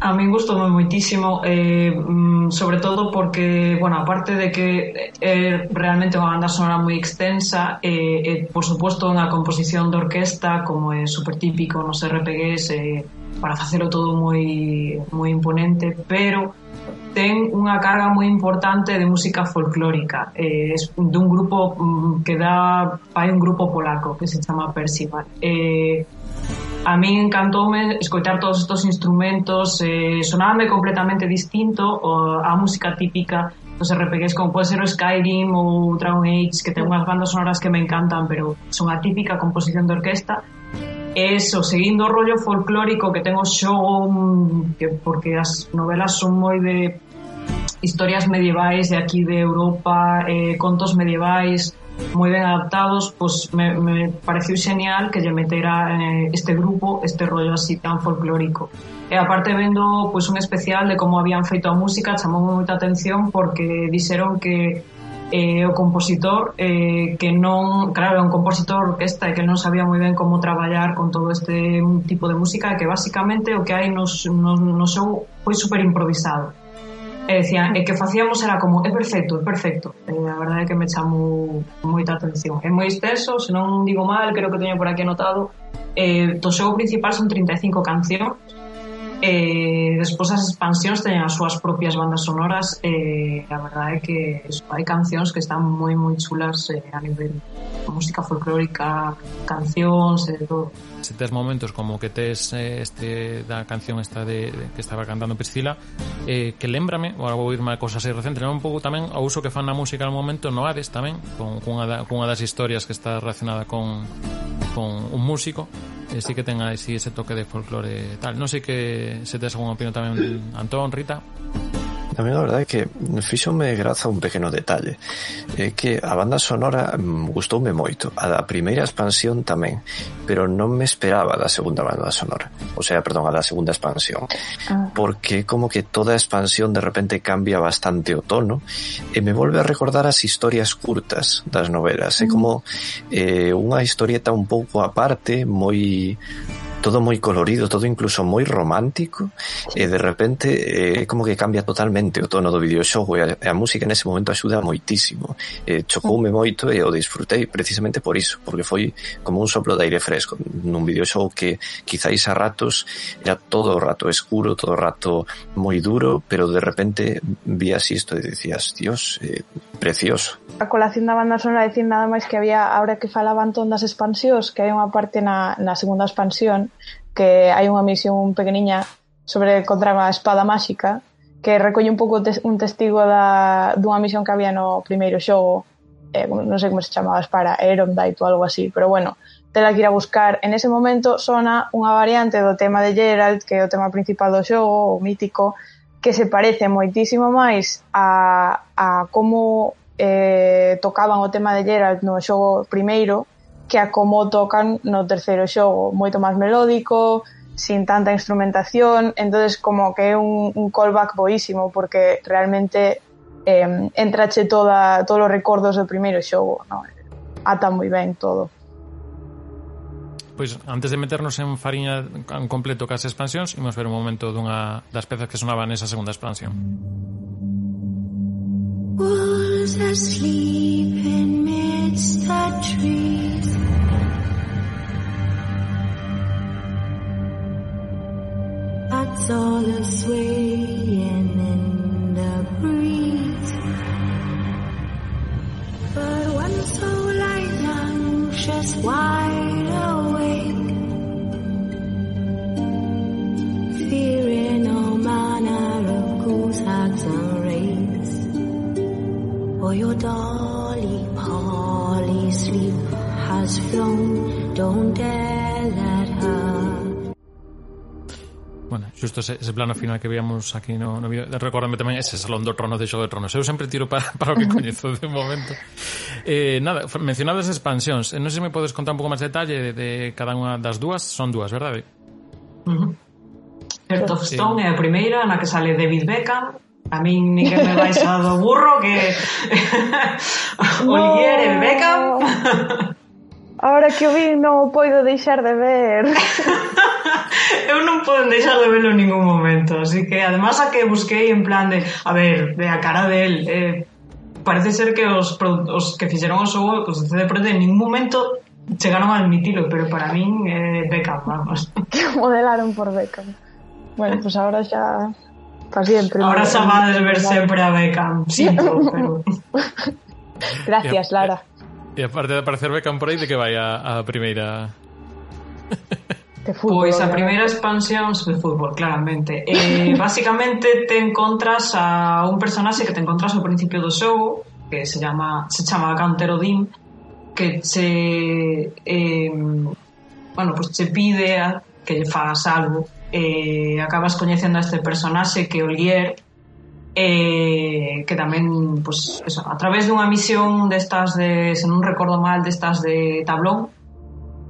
A min gustou moitísimo eh, mm, sobre todo porque, bueno, aparte de que é eh, realmente unha banda sonora moi extensa e, eh, eh, por suposto, unha composición de orquesta como é super típico nos RPGs eh, para facelo todo moi, moi imponente pero ten unha carga moi importante de música folclórica. Eh, es dun grupo mm, que dá hai un grupo polaco que se chama Percival eh, a mí encantoume escoitar todos estos instrumentos eh, sonábame completamente distinto a música típica dos RPGs como pode ser o Skyrim ou Dragon Age que ten unhas bandas sonoras que me encantan pero son a típica composición de orquesta Eso, seguindo o rollo folclórico que ten o xogo, que, porque as novelas son moi de historias medievais de aquí de Europa, eh, contos medievais moi ben adaptados, pois me, me pareceu genial que lle metera eh, este grupo, este rollo así tan folclórico. E aparte vendo pois un especial de como habían feito a música, chamou moita atención porque dixeron que eh, o compositor eh, que non, claro, é un compositor orquesta e que non sabía moi ben como traballar con todo este tipo de música e que basicamente o que hai nos, nos, no show foi super improvisado e decían, e que facíamos era como é perfecto, é perfecto e a verdade é que me chamou moita atención. É moi extenso, se non digo mal creo que teño por aquí anotado. Eh, do seu principal son 35 cancións. E despois as expansións teñen as súas propias bandas sonoras e a verdade é que eso, hai cancións que están moi moi chulas eh, a nivel música folclórica, cancións e todo se tes momentos como que tes eh, este da canción esta de, de que estaba cantando Priscila eh, que lembrame, agora vou irme a cosas aí recentes un pouco tamén ao uso que fan na música al momento no Hades tamén con, cunha, da, cunha das historias que está relacionada con con un músico eh, sí que ten así ese toque de folclore tal. Non sei que se tes alguna opinión tamén Antón, Rita. También a verdade é que fixome graza un pequeno detalle. É que a banda sonora mm, gustoume moito. A da primeira expansión tamén. Pero non me esperaba da segunda banda sonora. O sea, perdón, a da segunda expansión. Ah. Porque como que toda a expansión de repente cambia bastante o tono E me volve a recordar as historias curtas das novelas. É como eh, unha historieta un pouco aparte Moi todo moi colorido, todo incluso moi romántico, e de repente é eh, como que cambia totalmente o tono do videoxogo e a, e a música nese momento axuda moitísimo. Eh, chocoume moito e o disfrutei precisamente por iso, porque foi como un soplo de aire fresco nun videoxogo que quizáis a ratos era todo o rato escuro, todo o rato moi duro, pero de repente vías isto e decías, dios, eh, precioso. A colación da banda sonora decir nada máis que había, ahora que falaban ton das expansións, que hai unha parte na, na segunda expansión que hai unha misión pequeniña sobre contra a espada máxica que recolle un pouco tes, un testigo da, dunha misión que había no primeiro xogo eh, non sei como se chamaba para Erondite ou algo así, pero bueno tela que ir a buscar. En ese momento sona unha variante do tema de Geralt que é o tema principal do xogo, o mítico que se parece moitísimo máis a, a como eh, tocaban o tema de Geralt no xogo primeiro que a como tocan no terceiro xogo, moito máis melódico, sin tanta instrumentación, entonces como que é un, un callback boísimo porque realmente eh, entrache toda, todos os recordos do primeiro xogo, no? ata moi ben todo. Pois antes de meternos en fariña en completo cas expansións, imos ver un momento dunha das pezas que sonaban nesa segunda expansión. Uh. Asleep in midst the trees. That's all swaying in the breeze. But one so light and anxious, wide awake, fearing all manner of ghouls, hags, and wraiths. or your dolly polly sleep has flown, don't dare let her Bueno, xusto ese, ese plano final que víamos aquí no, no vídeo Recordame tamén ese salón do trono de Xogo de Tronos. Eu sempre tiro para, para o que coñezo de momento. Eh, Nada, mencionadas expansións eh, Non sei se me podes contar un pouco máis detalle de, de cada unha das dúas Son dúas, verdade? Uh -huh. Heart of Stone é a primeira na que sale David Beckham A min ni que me vais a do burro que Olivier e Beckham. Ahora que o vi non o poido deixar de ver. eu non podo deixar de verlo en ningún momento, así que además a que busquei en plan de, a ver, de a cara del, eh, parece ser que os, os que fixeron o xogo que os CD Projekt en ningún momento chegaron a admitilo, pero para min eh, Beckham, vamos. Que modelaron por Beckham. Bueno, pues ahora xa para siempre. Ahora se va ver sempre a Beckham, sinto, pero... Gracias, Lara. E aparte de aparecer Beckham por aí, de que vai a, a primeira... de fútbol, pois a primeira expansión de fútbol, claramente. Eh, basicamente te encontras a un personaxe que te encontras ao principio do xogo, que se chama se chama Cantero Dim, que che eh, bueno, pois pues che pide a, que lle fagas algo eh, acabas coñecendo a este personaxe que é Olier eh, que tamén pues, eso, a través dunha misión destas de, se non recordo mal destas de tablón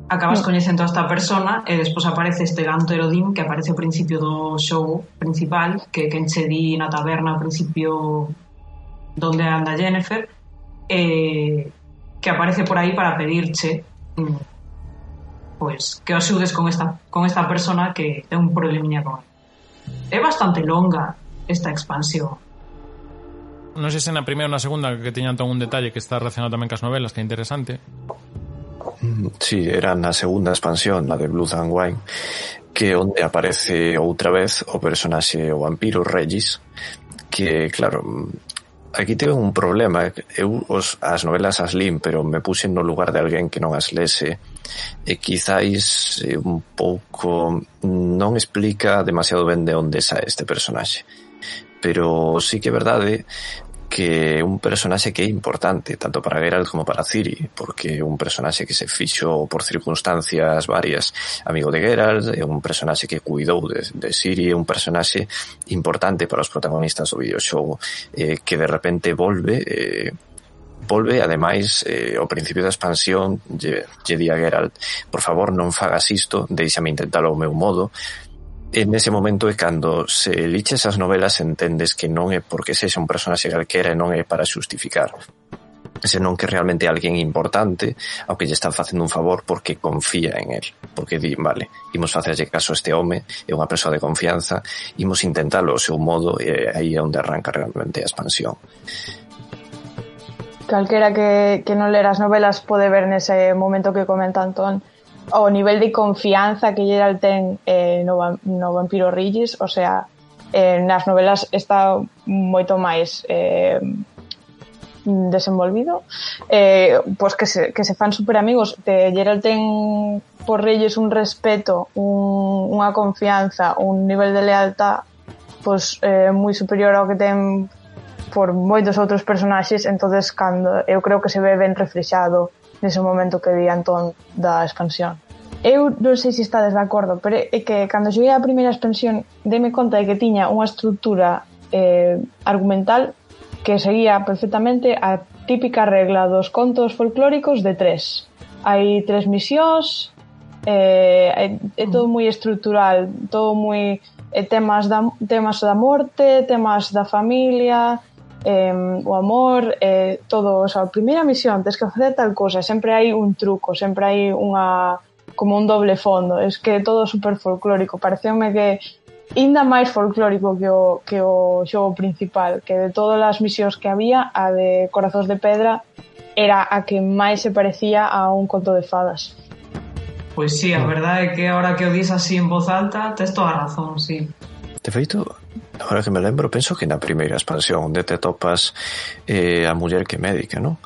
acabas sí. coñecendo a esta persona e despois aparece este ganto Erodim que aparece ao principio do show principal que quen che di na taberna ao principio donde anda Jennifer eh, que aparece por aí para pedirche mm, pois que o xudes con esta, con esta persona que ten un problemiña con. É bastante longa esta expansión. Non sei se na primeira ou na segunda que teñan todo un detalle que está relacionado tamén cas novelas, que é interesante. Sí, era na segunda expansión, na de Blood and Wine, que onde aparece outra vez o personaxe o vampiro Regis, que, claro, aquí teve un problema. Eu os, as novelas as lim, pero me puxen no lugar de alguén que non as lese e quizáis eh, un pouco non explica demasiado ben de onde sae este personaxe. Pero sí que é verdade que un personaxe que é importante tanto para Geralt como para Ciri porque un personaxe que se fixo por circunstancias varias amigo de Geralt é un personaxe que cuidou de, de Ciri é un personaxe importante para os protagonistas do videoxogo eh, que de repente volve eh, volve, ademais, eh, ao principio da expansión, lle, lle di a Geralt, por favor, non fagas isto, deixame intentalo ao meu modo, en ese momento é cando se liches as novelas entendes que non é porque sexa un personaxe calquera e non é para xustificar senón que realmente é alguén importante ao que lle están facendo un favor porque confía en él porque di, vale, imos facerlle caso a este home, é unha persoa de confianza, imos intentalo ao seu modo e aí é onde arranca realmente a expansión calquera que, que non ler as novelas pode ver nese momento que comenta Antón o nivel de confianza que Geralt ten eh, no, no vampiro Rigis, o sea, eh, nas novelas está moito máis eh, desenvolvido. Eh, pois que se, que se fan super amigos de Geralt ten por Reyes un respeto un, unha confianza un nivel de lealtad pois, eh, moi superior ao que ten por moitos outros personaxes, entonces cando eu creo que se ve ben reflexado nese momento que di Antón da expansión. Eu non sei se estades de acordo, pero é que cando cheguei á primeira expansión deme conta de que tiña unha estrutura eh, argumental que seguía perfectamente a típica regla dos contos folclóricos de tres. Hai tres misións, eh, é, é todo mm. moi estrutural, todo moi eh, temas da, temas da morte, temas da familia, eh, o amor, eh, todo, o sea, a primeira misión, tens que facer tal cosa, sempre hai un truco, sempre hai unha como un doble fondo, es que todo super folclórico, pareceume que inda máis folclórico que o, que o xogo principal, que de todas as misións que había, a de Corazos de Pedra era a que máis se parecía a un conto de fadas. Pois sí, a verdade é que agora que o dis así en voz alta, tes toda a razón, sí. De feito, Agora que me lembro, penso que na primeira expansión onde te topas eh, a muller que médica, non?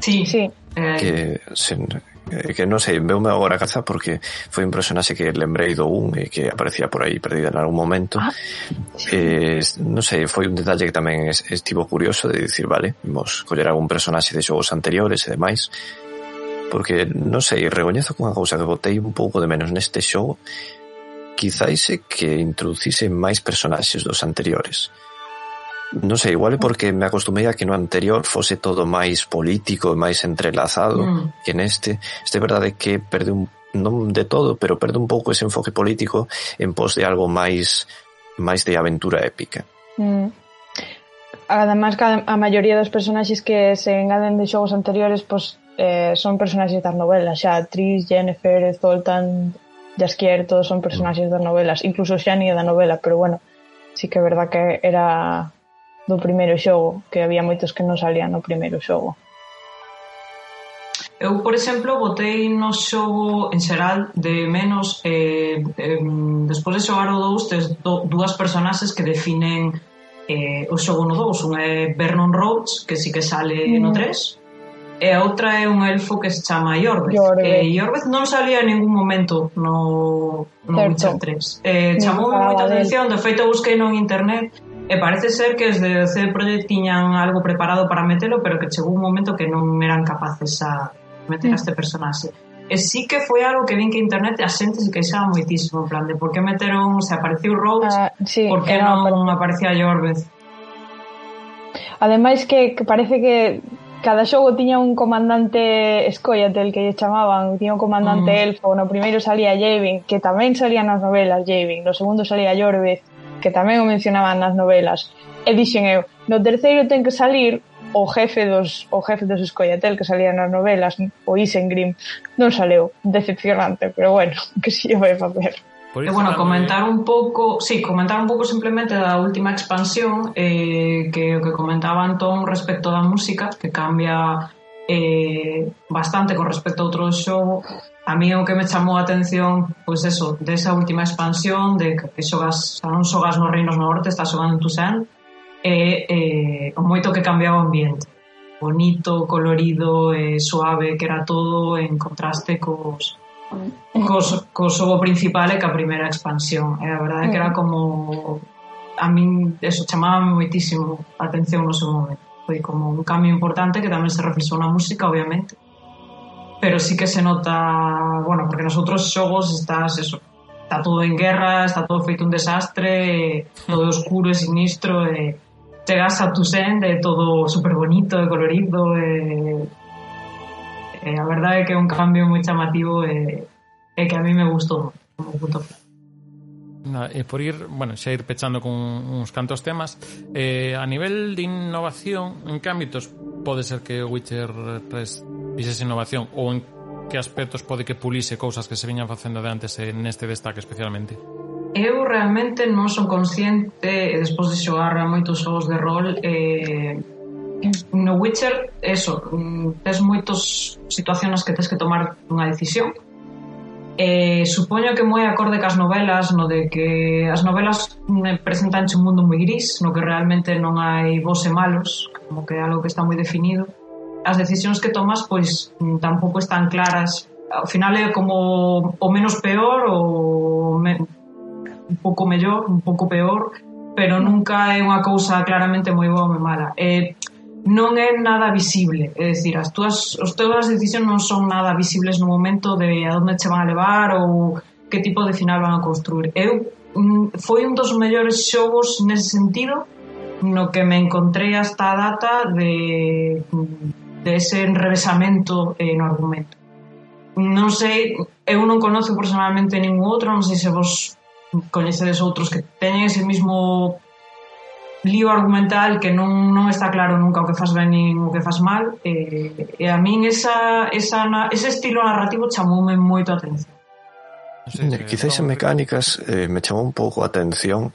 Sí, sí. Eh, que, sen, eh, que non sei, veume agora a caza porque foi un personaxe que lembrei do un e que aparecía por aí perdida en algún momento ah, sí. eh, non sei, foi un detalle que tamén estivo curioso de dicir, vale, vamos coller algún personaxe de xogos anteriores e demais porque, non sei, regoñezo con a cousa que botei un pouco de menos neste xogo quizáis que introducise máis personaxes dos anteriores. Non sei, igual é porque me acostumei a que no anterior fose todo máis político e máis entrelazado mm. que neste. Este é verdade que perde un non de todo, pero perde un pouco ese enfoque político en pos de algo máis máis de aventura épica. Mm. Ademais que a maioría dos personaxes que se engaden de xogos anteriores pois, eh, son personaxes das novelas, xa Tris, Jennifer, Zoltan, Jasquier, todos son personaxes das novelas, incluso Xani é da novela, pero bueno, sí que é verdad que era do primeiro xogo, que había moitos que non salían no primeiro xogo. Eu, por exemplo, botei no xogo en xeral de menos eh, eh, despois de xogar o 2 tes do, dúas personaxes que definen eh, o xogo no 2 unha é Vernon Rhodes que sí que sale mm. no 3 e a outra é un elfo que se chama Iorbez. Iorbez. E Iorbez non salía en ningún momento no, no Witcher 3. Eh, chamou moita atención, de feito busquei no internet e parece ser que os de CD Projekt tiñan algo preparado para metelo, pero que chegou un momento que non eran capaces a meter mm. a este personaxe. E sí que foi algo que vin que internet a xente se queixaba moitísimo, en plan, de por que meteron, se apareceu Rhodes, ah, sí, por que non aparecía Iorbez. Ademais que, que parece que cada xogo tiña un comandante escóllate que lle chamaban, tiña un comandante mm. elfo, no primeiro salía Javin, que tamén salía nas novelas Javin, no segundo salía Llorbez, que tamén o mencionaban nas novelas. E dixen eu, no terceiro ten que salir o jefe dos o jefe dos Escollatel que salía nas novelas, o Isengrim, non saleu, decepcionante, pero bueno, que si sí vai facer. Por e bueno, comentar un pouco, sí, comentar un pouco simplemente da última expansión eh, que o que comentaba Antón respecto da música, que cambia eh, bastante con respecto a outro xogo. A mí o que me chamou a atención, pois pues eso, desa última expansión, de que xogas, xa non xogas nos reinos norte, estás xogando en Tucson, e eh, o moito que cambiaba o ambiente. Bonito, colorido, eh, suave, que era todo en contraste cos, Cos, Kosovo principal é que a primeira expansión. E a verdade é que era mm. como a min eso chamaba moitísimo a atención no seu momento. Foi como un cambio importante que tamén se reflexou na música obviamente. Pero sí que se nota bueno, porque nos outros xogos estás eso está todo en guerra, está todo feito un desastre todo oscuro e sinistro e chegas a tu send de todo super bonito e colorido e E a verdade é que é un cambio moi chamativo e, eh, e que a mí me gustou como punto Nada, Na, e por ir, bueno, xa ir pechando con uns cantos temas eh, a nivel de innovación en que ámbitos pode ser que Witcher 3 fixese innovación ou en que aspectos pode que pulise cousas que se viñan facendo de antes neste destaque especialmente? Eu realmente non son consciente despois de xogar a moitos xogos de rol eh, Mm, no Witcher, eso, mm, tes moitos situacións que tes que tomar unha decisión. Eh, supoño que moi acorde cas novelas, no de que as novelas presentan un mundo moi gris, no que realmente non hai vos e malos, como que é algo que está moi definido. As decisións que tomas, pois, mm, tampouco están claras. Ao final é como o menos peor ou me, un pouco mellor, un pouco peor, pero nunca é unha cousa claramente moi boa ou moi mala. Eh, non é nada visible, é dicir, as túas, os teus decisións non son nada visibles no momento de a onde che van a levar ou que tipo de final van a construir. Eu mm, foi un dos mellores xogos nese sentido no que me encontrei hasta a data de, mm, de ese enrevesamento eh, no argumento. Non sei, eu non conozo personalmente ningún outro, non sei se vos coñecedes outros que teñen ese mismo lío argumental que non, non está claro nunca o que faz ben nin o que faz mal e, e a min esa, esa, ese estilo narrativo chamoume moito a atención. Eh, quizáis en mecánicas eh, me chamou un pouco a atención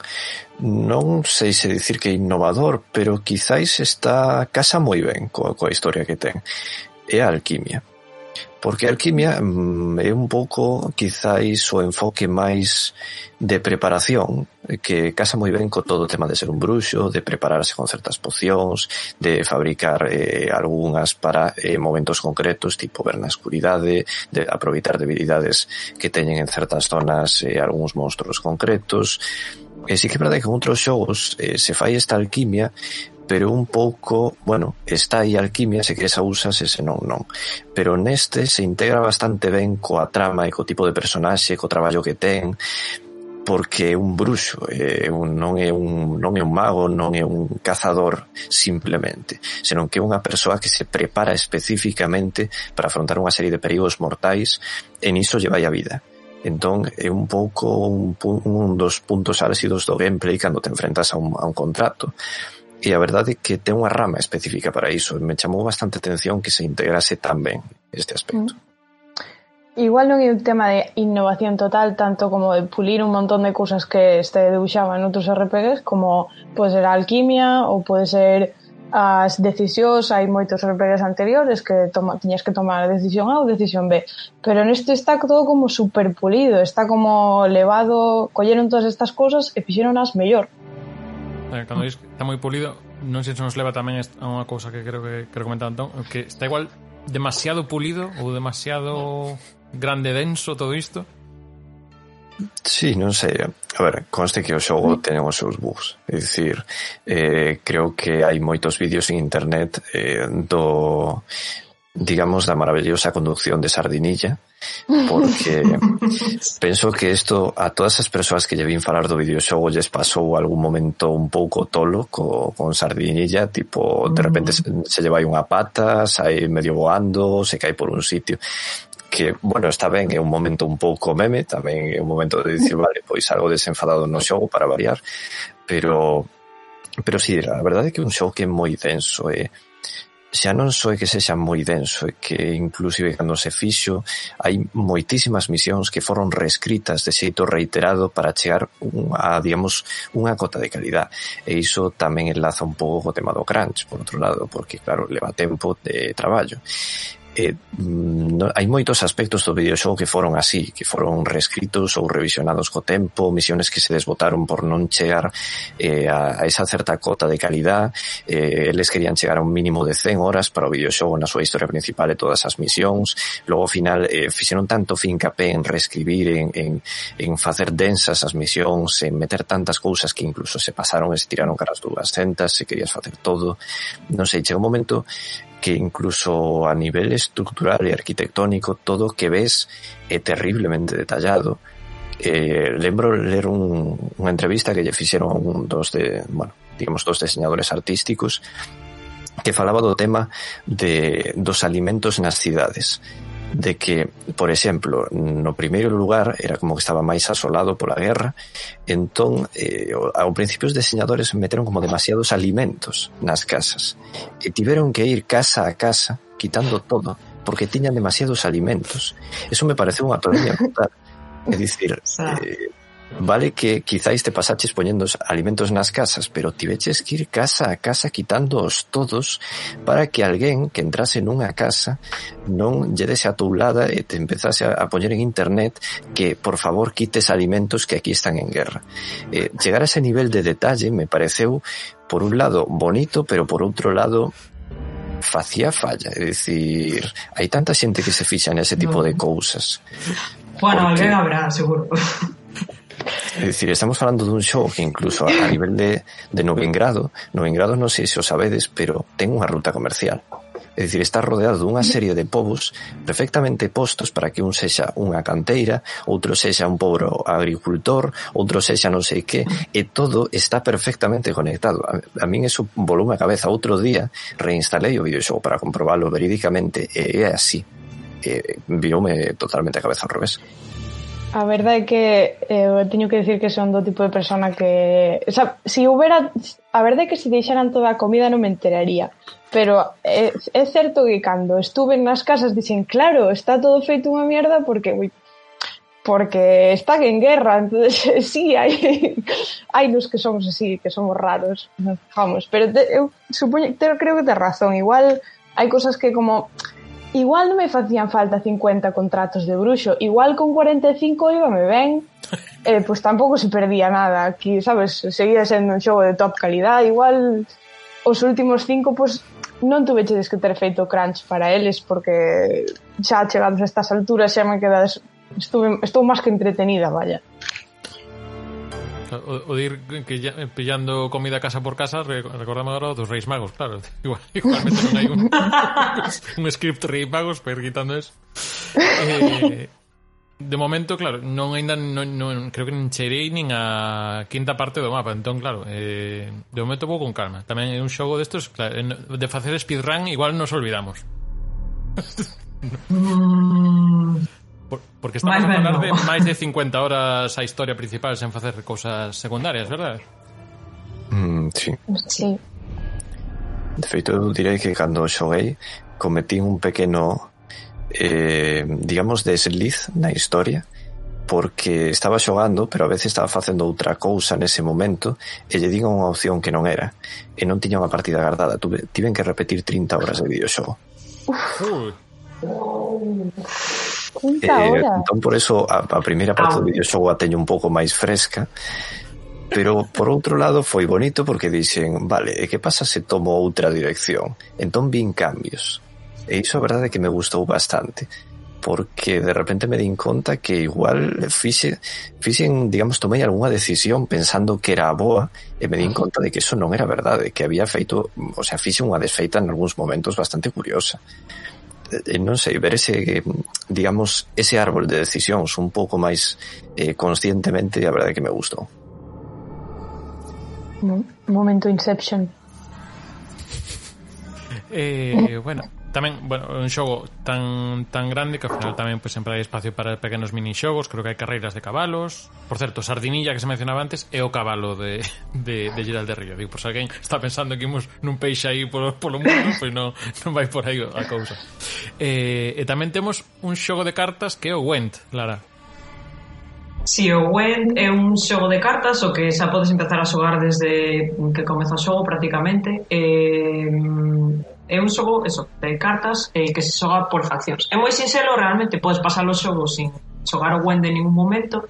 non sei se dicir que innovador pero quizáis está casa moi ben coa, coa historia que ten. É a alquimia. Porque a alquimia mm, é un pouco, quizáis, o enfoque máis de preparación, que casa moi ben co todo o tema de ser un bruxo, de prepararse con certas pocións, de fabricar eh, algunhas para eh, momentos concretos, tipo ver na escuridade, de aproveitar debilidades que teñen en certas zonas eh, algúns monstruos concretos. E sí que é verdade que en outros xogos eh, se fai esta alquimia, pero un pouco, bueno, está aí alquimia, se que esa usas, se non, non. Pero neste se integra bastante ben coa trama e co tipo de personaxe, co traballo que ten, porque é un bruxo, é un, non, é un, non é un mago, non é un cazador simplemente, senón que é unha persoa que se prepara especificamente para afrontar unha serie de perigos mortais e niso lle vai a vida. Entón, é un pouco un, un dos puntos álxidos do gameplay cando te enfrentas a un, a un contrato e a verdade é que ten unha rama específica para iso e me chamou bastante atención que se integrase tan ben este aspecto. Mm. Igual non é un tema de innovación total tanto como de pulir un montón de cousas que este debuxaba en outros RPGs como pode ser a alquimia ou pode ser ah, as decisións, hai moitos RPGs anteriores que toma, tiñas que tomar a decisión A ou decisión B, pero neste está todo como super pulido, está como levado, colleron todas estas cousas e fixeron as mellor eh, cando dis que está moi pulido, non sei se nos leva tamén a unha cousa que creo que creo comentar Antón, que está igual demasiado pulido ou demasiado grande denso todo isto. Sí, non sei. A ver, conste que o xogo mm. ten os seus bugs. É dicir, eh, creo que hai moitos vídeos en internet eh, do digamos, la maravillosa conducción de Sardinilla, porque penso que isto a todas as persoas que lle vin falar do videoxogo lles pasou algún momento un pouco tolo co, con Sardinilla, tipo, de repente se, se lle vai unha pata, sai medio voando, se cae por un sitio que, bueno, está ben, é un momento un pouco meme, tamén é un momento de dicir, vale, pois algo desenfadado no xogo para variar, pero pero si, sí, a verdade é que é un xogo que é moi denso, e eh? xa non só é que sexa moi denso, é que inclusive cando se fixo hai moitísimas misións que foron reescritas de xeito reiterado para chegar a, digamos, unha cota de calidad. E iso tamén enlaza un pouco co tema do crunch, por outro lado, porque, claro, leva tempo de traballo eh, mm, no, hai moitos aspectos do videoxogo que foron así, que foron reescritos ou revisionados co tempo, misiones que se desbotaron por non chegar eh, a, a esa certa cota de calidad, eh, eles querían chegar a un mínimo de 100 horas para o videoxogo na súa historia principal e todas as misións, logo ao final eh, fixeron tanto fincapé en reescribir, en, en, en facer densas as misións, en meter tantas cousas que incluso se pasaron e se tiraron caras dúas centas, se querías facer todo, non sei, chega un momento que incluso a nivel estructural y arquitectónico todo que ves é terriblemente detallado. Eh, lembro ler un, unha entrevista que lle fixeron a un dos de, bueno, digamos, dos diseñadores artísticos que falaba do tema de dos alimentos nas cidades de que, por exemplo, no primeiro lugar era como que estaba máis asolado pola guerra, entón eh, ao principio os diseñadores meteron como demasiados alimentos nas casas e tiveron que ir casa a casa quitando todo porque tiñan demasiados alimentos. Eso me parece unha toña brutal. É dicir, eh, Vale que quizáis te pasaches poñendo alimentos nas casas, pero tiveches que ir casa a casa quitándoos todos para que alguén que entrase nunha casa non lle dese a toulada e te empezase a, a poñer en internet que, por favor, quites alimentos que aquí están en guerra. Eh, chegar a ese nivel de detalle me pareceu, por un lado, bonito, pero por outro lado, facía falla. É dicir, hai tanta xente que se fixa nese tipo no. de cousas. Bueno, porque... alguén habrá, seguro. É dicir, estamos falando dun show que incluso a nivel de, de Novengrado, Novengrado non sei se o sabedes, pero ten unha ruta comercial. É dicir, está rodeado dunha serie de povos perfectamente postos para que un sexa unha canteira, outro sexa un pobre agricultor, outro sexa non sei que, e todo está perfectamente conectado. A, a min eso volume a cabeza. Outro día reinstalei o videoxogo para comprobalo verídicamente e é así. E, viume totalmente a cabeza ao revés. A verdade é que eu eh, teño que dicir que son do tipo de persona que... O sea, si houbera... A verdade é que se deixaran toda a comida non me enteraría. Pero é, é certo que cando estuve nas casas dixen, claro, está todo feito unha mierda porque... Ui, porque están en guerra, entonces sí, hai, hai nos que somos así, que somos raros, vamos, pero te, eu supoño, te, creo que te razón, igual hai cosas que como Igual non me facían falta 50 contratos de bruxo, igual con 45 íbame ben, eh, pois tampouco se perdía nada, aquí, sabes, seguía sendo un xogo de top calidad, igual os últimos cinco, pois non tuveches que ter feito crunch para eles, porque xa chegados a estas alturas xa me quedas, estuve, estou máis que entretenida, vaya. O, o de ir que ya, pillando comida casa por casa, recordamos agora dos Reis Magos, claro. Igual, igualmente non hai un, un script Reis Magos para ir quitando eso. Eh, de momento, claro, non ainda non, non, creo que nin cheirei nin a quinta parte do mapa, entón claro, eh, de momento vou con calma. Tamén é un xogo destos, claro, de facer speedrun igual nos olvidamos. Mm. Por, porque estamos máis a falar de máis de 50 horas a historia principal sen facer cousas secundarias, verdad? Mm, sí. sí. De feito, eu direi que cando xoguei cometí un pequeno eh, digamos desliz na historia porque estaba xogando, pero a veces estaba facendo outra cousa nese momento e lle digo unha opción que non era e non tiña unha partida guardada. Tuve, tiven que repetir 30 horas de videoxogo. Uf. Uf. Quinta eh, hora. Entón, por eso, a, a primeira parte ah. do videoxogo a teño un pouco máis fresca, pero por outro lado foi bonito porque dixen, vale, e que pasa se tomo outra dirección? Entón vin cambios. E iso a verdade é que me gustou bastante porque de repente me din conta que igual fixe, fixen, digamos, tomei algunha decisión pensando que era boa e me din conta de que eso non era verdade, que había feito, o sea, fixe unha desfeita en algúns momentos bastante curiosa. Non sei, ver ese, digamos, ese árbol de decisións un pouco máis eh, conscientemente, a verdade que me gustou. Momento Inception. Eh, bueno, tamén, bueno, un xogo tan tan grande que ao final tamén pois pues, sempre hai espacio para pequenos minixogos, creo que hai carreiras de cabalos. Por certo, Sardinilla que se mencionaba antes é o cabalo de de de Gerald de Río. Digo, por se alguén está pensando que imos nun peixe aí polo polo mundo, pois pues non non vai por aí a cousa. Eh, e tamén temos un xogo de cartas que é o Went, Lara. Si, sí, o Wend é un xogo de cartas o que xa podes empezar a xogar desde que comeza o xogo prácticamente. Eh, é un xogo eso, de cartas eh, que se xoga por faccións. É moi sinxelo, realmente podes pasar os xogo sin xogar o Wend en ningún momento,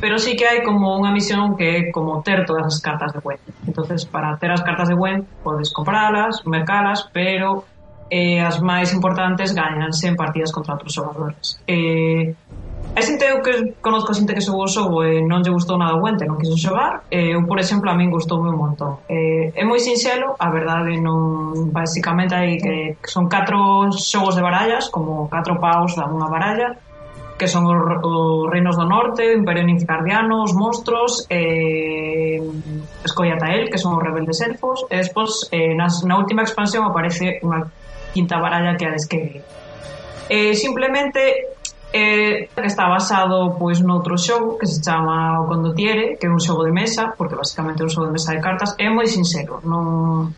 pero sí que hai como unha misión que é como ter todas as cartas de Wend. entonces para ter as cartas de Wend podes compralas, mercalas, pero eh, as máis importantes gañanse en partidas contra outros xogadores. Eh, A xente eu que conozco xente que xogou o xogo e non lle gustou nada o ente, non quiso xogar. E eu, por exemplo, a min gustoume un montón. E, é moi sinxelo, a verdade, non basicamente hai que, son catro xogos de barallas, como catro paus da unha baralla, que son os, os reinos do norte, o imperio ninficardiano, os monstros, eh, Escoiatael, que son os rebeldes elfos, e despois eh, nas, na última expansión aparece unha quinta baralla que a desquegue. Eh, simplemente eh, que está basado pois noutro xogo que se chama O Condottiere, que é un xogo de mesa, porque basicamente é un xogo de mesa de cartas, é moi sincero, non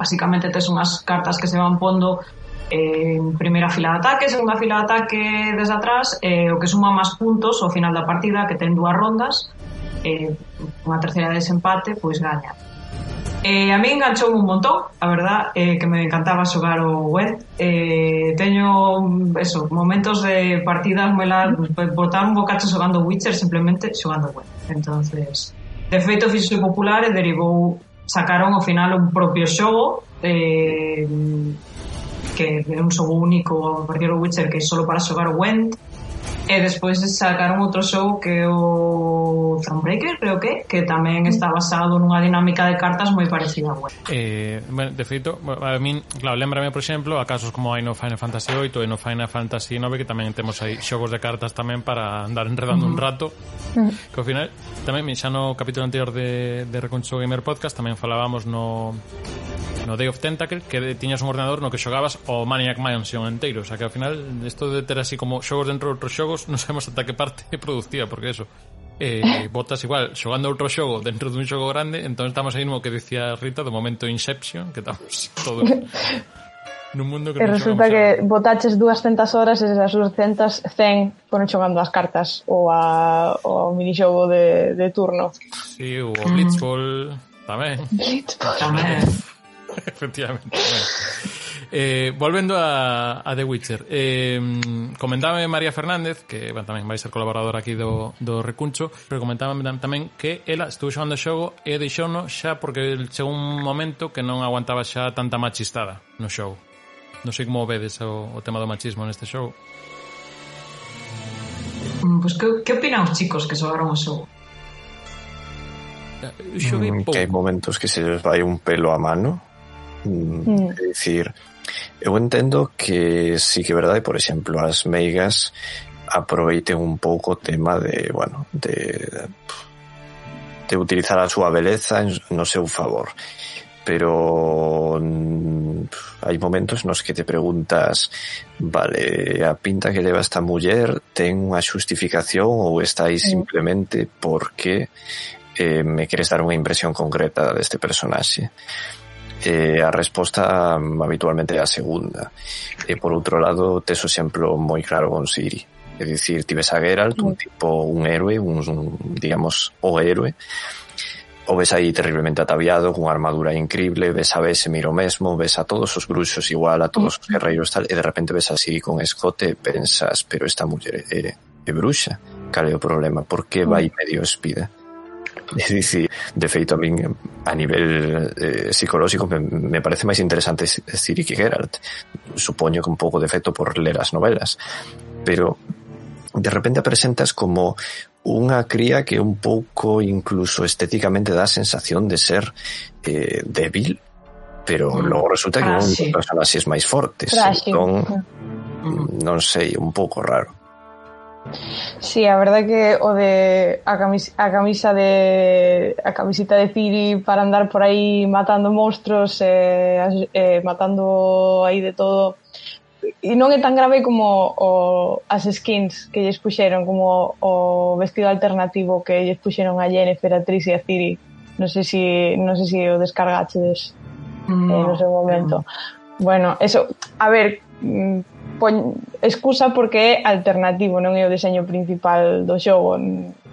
basicamente tes unhas cartas que se van pondo en primeira fila de ataque, segunda fila de ataque desde atrás, eh, o que suma máis puntos ao final da partida, que ten dúas rondas, eh, unha terceira de desempate, pois gaña. Eh, a mí enganchou un montón, a verdad, eh, que me encantaba xogar o web. Eh, teño, eso, momentos de partidas moi largas, botar un bocacho xogando Witcher, simplemente xogando web. entonces de feito, fixo popular e derivou, sacaron ao final un propio xogo, eh, que é un xogo único a partir do Witcher que é só para xogar o Went, E despois sacaron outro xogo que é o Thronebreaker, creo que, que tamén está basado nunha dinámica de cartas moi parecida a. Eh, bueno, de feito, a min, claro, lembrame, por exemplo, a casos como hai no Final Fantasy VIII e no Final Fantasy IX que tamén temos aí xogos de cartas tamén para andar enredando uh -huh. un rato. Que ao final, tamén, xa no capítulo anterior de, de Reconcho Gamer Podcast tamén falábamos no no Day of Tentacle que tiñas un ordenador no que xogabas o Maniac Mansion inteiro, o sea que ao final isto de ter así como xogos dentro de outros xogos xogos non sabemos ata que parte producía porque eso, eh, botas igual xogando outro xogo dentro dun xogo grande, entón estamos aí no que dicía Rita do momento Inception, que estamos todos nun mundo que, que resulta que a... botaches 200 horas e esas 200 100 foron xogando as cartas ou a, o minixogo de, de turno. Sí, ou o Blitzball tamén. Blitzball. Tamén. Efectivamente. Tamén. Eh, volvendo a, a The Witcher, eh, comentaba María Fernández, que bueno, tamén vai ser colaboradora aquí do, do Recuncho, pero comentaba tamén que ela estuvo xogando o xogo e deixouno xa porque chegou un momento que non aguantaba xa tanta machistada no xogo. Non sei como vedes o, o tema do machismo neste xogo. Pois pues, que, que opinan os chicos que xogaron o xogo? Xoguei pouco. Mm, que hai momentos que se les vai un pelo a mano. Mm. mm. É dicir, Eu entendo que sí que é verdade, por exemplo, as meigas aproveiten un pouco o tema de, bueno, de, de utilizar a súa beleza no seu favor. Pero mm, hai momentos nos que te preguntas, vale, a pinta que leva esta muller ten unha xustificación ou está aí simplemente porque eh, me queres dar unha impresión concreta deste personaxe eh, a resposta mm, habitualmente é a segunda. E por outro lado, tes o exemplo moi claro con Siri. É dicir, tives a Geralt, un tipo, un héroe, un, un digamos, o héroe, o ves aí terriblemente ataviado, cunha armadura increíble, ves a Vesemir o mesmo, ves a todos os bruxos igual, a todos os guerreiros tal, e de repente ves a Siri con escote e pensas, pero esta muller é, eh, é bruxa, cal é o problema, por que vai medio espida? É dicir, de feito a nivel eh, psicolóxico me, me parece máis interesante Siri que Geralt supoño que un pouco de efecto por ler as novelas pero de repente presentas como unha cría que un pouco incluso estéticamente dá a sensación de ser eh, débil pero Mm. logo resulta que é un Frágil. dos personaxes máis fortes entón, Mm. non sei, un pouco raro Sí, a verdade que o de a camisa, a camisa de a camiseta de Ciri para andar por aí matando monstruos eh, eh, matando aí de todo. E non é tan grave como o, as skins que lles puxeron como o vestido alternativo que lles puxeron a Jennifer, a Tris e a Ciri. Non sei se si, non sei se si o descargaches no, eh, no seu momento no. bueno, eso, a ver mm, poñ excusa porque é alternativo, non é o deseño principal do xogo.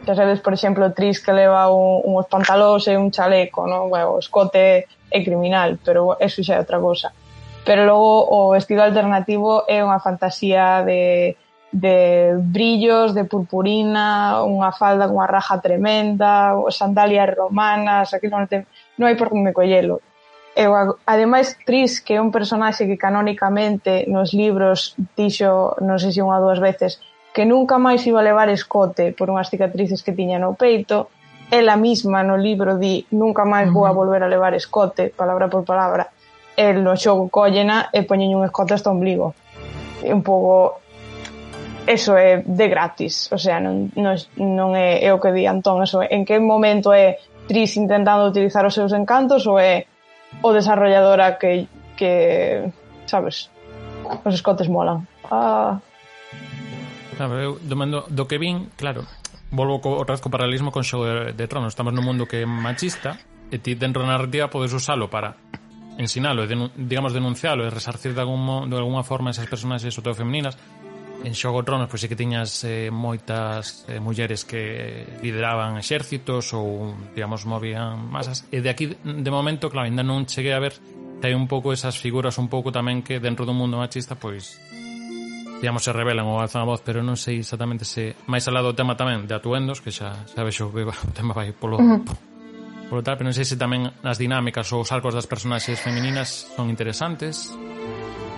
Xa sabes, por exemplo, Tris que leva un, uns pantalóns e un chaleco, non? Bueno, o escote é criminal, pero eso xa é outra cosa. Pero logo o vestido alternativo é unha fantasía de, de brillos, de purpurina, unha falda cunha raja tremenda, sandalias romanas, aquí non, te, non hai por onde collelo E ademais Tris, que é un personaxe que canónicamente nos libros dixo, non sei se unha ou dúas veces, que nunca máis iba a levar escote por unhas cicatrices que tiña no peito, ela mesma no libro di nunca máis vou a volver a levar escote, palabra por palabra, el no xogo collena e poñen un escote hasta o ombligo. E un pouco eso é de gratis, o sea, non, non, non é, é o que di Antón, eso é, en que momento é Tris intentando utilizar os seus encantos ou é o desarrolladora que, que sabes, os escotes molan. Ah. ah claro, eu, do, mando, do que vin, claro, volvo co, outra vez co paralelismo con Xogo de, de Tronos. Estamos nun mundo que é machista e ti dentro da narrativa podes usalo para ensinalo e, denun, digamos, denuncialo e resarcir de, algún, de alguna forma esas personaxes ou femininas en Xogo Tronos pois sí que tiñas eh, moitas eh, mulleres que lideraban exércitos ou, digamos, movían masas. E de aquí, de momento, claro, ainda non cheguei a ver hai un pouco esas figuras un pouco tamén que dentro do mundo machista pois digamos, se revelan ou alzan a voz, pero non sei exactamente se... Máis al lado do tema tamén de atuendos, que xa sabes o, o tema vai polo, uh -huh. polo tal, pero non sei se tamén as dinámicas ou os arcos das personaxes femininas son interesantes.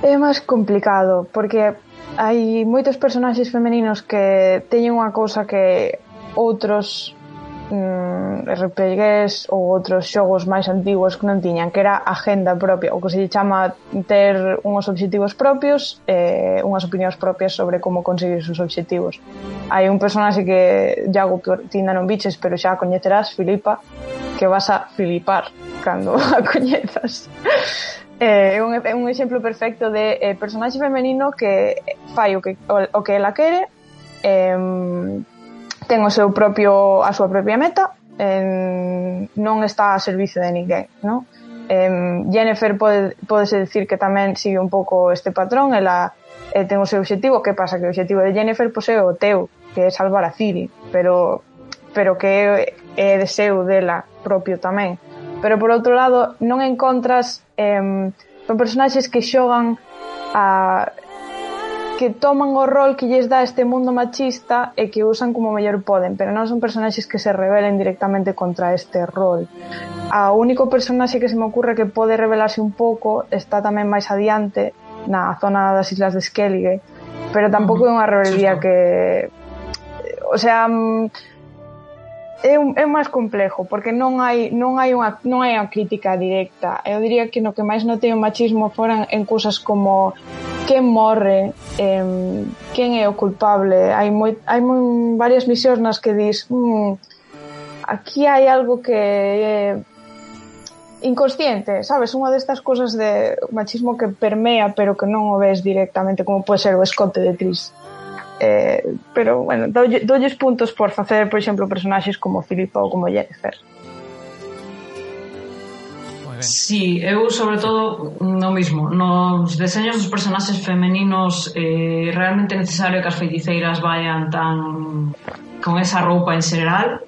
É máis complicado, porque hai moitos personaxes femeninos que teñen unha cousa que outros mm, RPGs ou outros xogos máis antigos que non tiñan, que era agenda propia, o que se chama ter unhos obxectivos propios e eh, unhas opinións propias sobre como conseguir os obxectivos. Hai un personaxe que, Iago, ti non biches, pero xa a coñecerás, Filipa, que vas a filipar cando a coñezas. Eh, é un, é un exemplo perfecto de eh, personaxe femenino que fai o que, o, o que ela quere, eh, ten o seu propio, a súa propia meta, eh, non está a servicio de ninguén, non? Eh, Jennifer pode, podese decir que tamén sigue un pouco este patrón, ela eh, ten o seu obxectivo, que pasa que o obxectivo de Jennifer posee o teu, que é salvar a Ciri, pero pero que é, é deseo dela propio tamén pero por outro lado non encontras eh, son personaxes que xogan a que toman o rol que lles dá este mundo machista e que usan como mellor poden, pero non son personaxes que se rebelen directamente contra este rol. A único personaxe que se me ocurre que pode rebelarse un pouco está tamén máis adiante na zona das Islas de Skellige, pero tampouco é unha rebeldía que o sea, mm, é, un, é máis complejo porque non hai non hai unha non hai unha crítica directa. Eu diría que no que máis notei o machismo foran en cousas como quen morre, em, quen é o culpable. Hai moi hai moi varias misións nas que dis, mm, aquí hai algo que é inconsciente, sabes, unha destas cousas de machismo que permea pero que non o ves directamente como pode ser o escote de Cris. Eh, pero, bueno, doulle, doulles puntos por facer, por exemplo, personaxes como Filipa ou como Jennifer. Sí, eu sobre todo no mismo. Nos deseños dos personaxes femeninos eh, Realmente necesario que as feiticeiras vayan tan Con esa roupa en general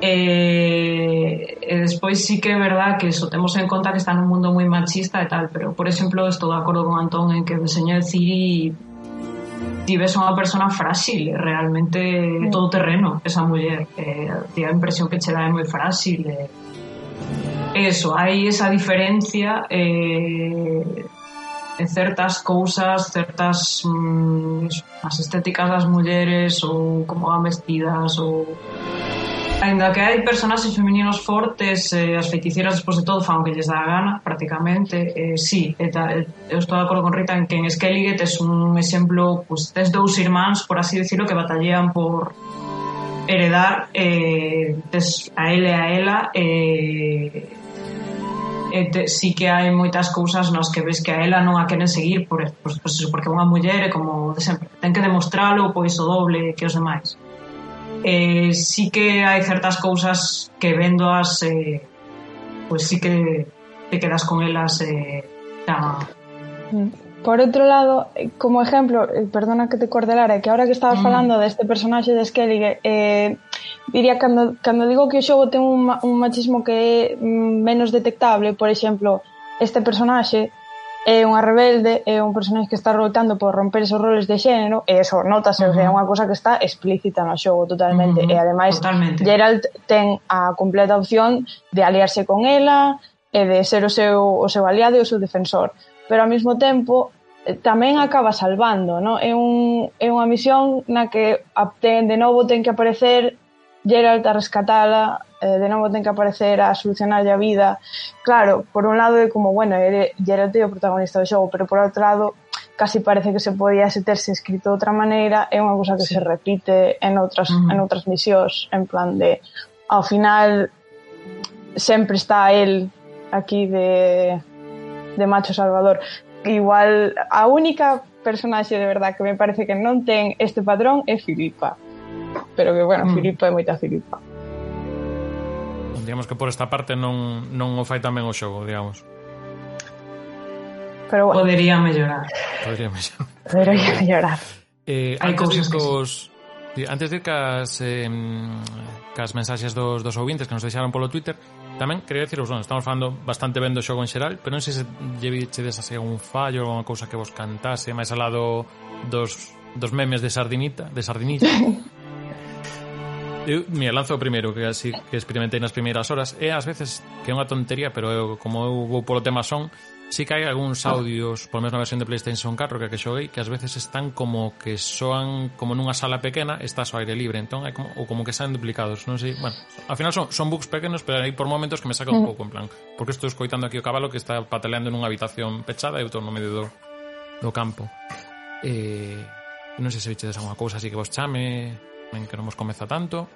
E, eh, e despois sí que é verdad que eso temos en conta que está nun mundo moi machista e tal, pero por exemplo estou de acordo con Antón en que o deseño de Ciri ti ves a unha persona frágil, realmente sí. todo terreno, esa muller. Eh, ti a impresión que che dá é moi frágil. Eh. Eso, hai esa diferencia eh, en certas cousas, certas mm, as estéticas das mulleres ou como van vestidas ou Ainda que hai personaxes femininos fortes, eh, as feiticeiras, despois de todo fan o que lles dá a gana, prácticamente, eh, sí, eta, eh, eu estou de acordo con Rita en que en Skellige tes un exemplo, pues, tes dous irmáns, por así decirlo, que batallean por heredar eh, tes a ele a ela eh, e te, sí que hai moitas cousas nos que ves que a ela non a queren seguir por, por, por, porque é unha muller e como de sempre ten que demostralo pois o doble que os demais eh, sí que hai certas cousas que vendoas eh, pois sí que te quedas con elas eh. Mm. Por outro lado, eh, como exemplo, eh, perdona que te cordelara, que ahora que estabas mm. falando deste personaxe de Skellige, eh, diría cando, cando digo que o xogo ten un, un machismo que é mm, menos detectable, por exemplo, este personaxe é unha rebelde, é un personaxe que está loitando por romper esos roles de xénero, e eso notase, uh -huh. o sea, é unha cosa que está explícita no xogo totalmente, uh -huh. e ademais totalmente. Geralt ten a completa opción de aliarse con ela, e de ser o seu, o seu aliado e o seu defensor, pero ao mesmo tempo eh, tamén acaba salvando, no? É, un, é unha misión na que ten, de novo ten que aparecer Geralt a rescatala, eh, de novo ten que aparecer a solucionarlle a vida. Claro, por un lado é como, bueno, ele, Geralt é o protagonista do xogo, pero por outro lado casi parece que se podía se terse escrito de outra maneira, é unha cousa que sí. se repite en outras, uh -huh. en outras misións, en plan de, ao final, sempre está el aquí de, de macho salvador. Igual, a única personaxe de verdad que me parece que non ten este padrón é Filipa pero que, bueno, mm. Filipa é moita Filipa. Digamos que por esta parte non, non o fai tamén o xogo, digamos. Pero bueno. Podería mellorar. Podería mellorar. Podería mellorar. Eh, Hai cousas que... Cos... Antes de cas, eh, cas mensaxes dos, dos ouvintes que nos deixaron polo Twitter, tamén quería deciros, bueno, estamos falando bastante ben do xogo en xeral, pero non sei se llevichedes así algún fallo, alguna cousa que vos cantase, máis alado dos, dos memes de sardinita, de sardinilla. Eu, mira, lanzo o primeiro que así que experimentei nas primeiras horas. E ás veces que é unha tontería, pero eu, como eu vou polo tema son, sí que hai algúns ah. audios, por menos na versión de PlayStation 4 que que xoguei, que ás veces están como que soan como nunha sala pequena, estás ao aire libre, entón é como, ou como que saen duplicados, non sei, bueno, ao final son, son bugs pequenos, pero hai por momentos que me saca un mm. pouco, en plan, porque estou escoitando aquí o cabalo que está pataleando nunha habitación pechada e eu estou no medio do, do campo. Eh, non sei se vichedes alguna cousa así que vos chame, en que non vos comeza tanto?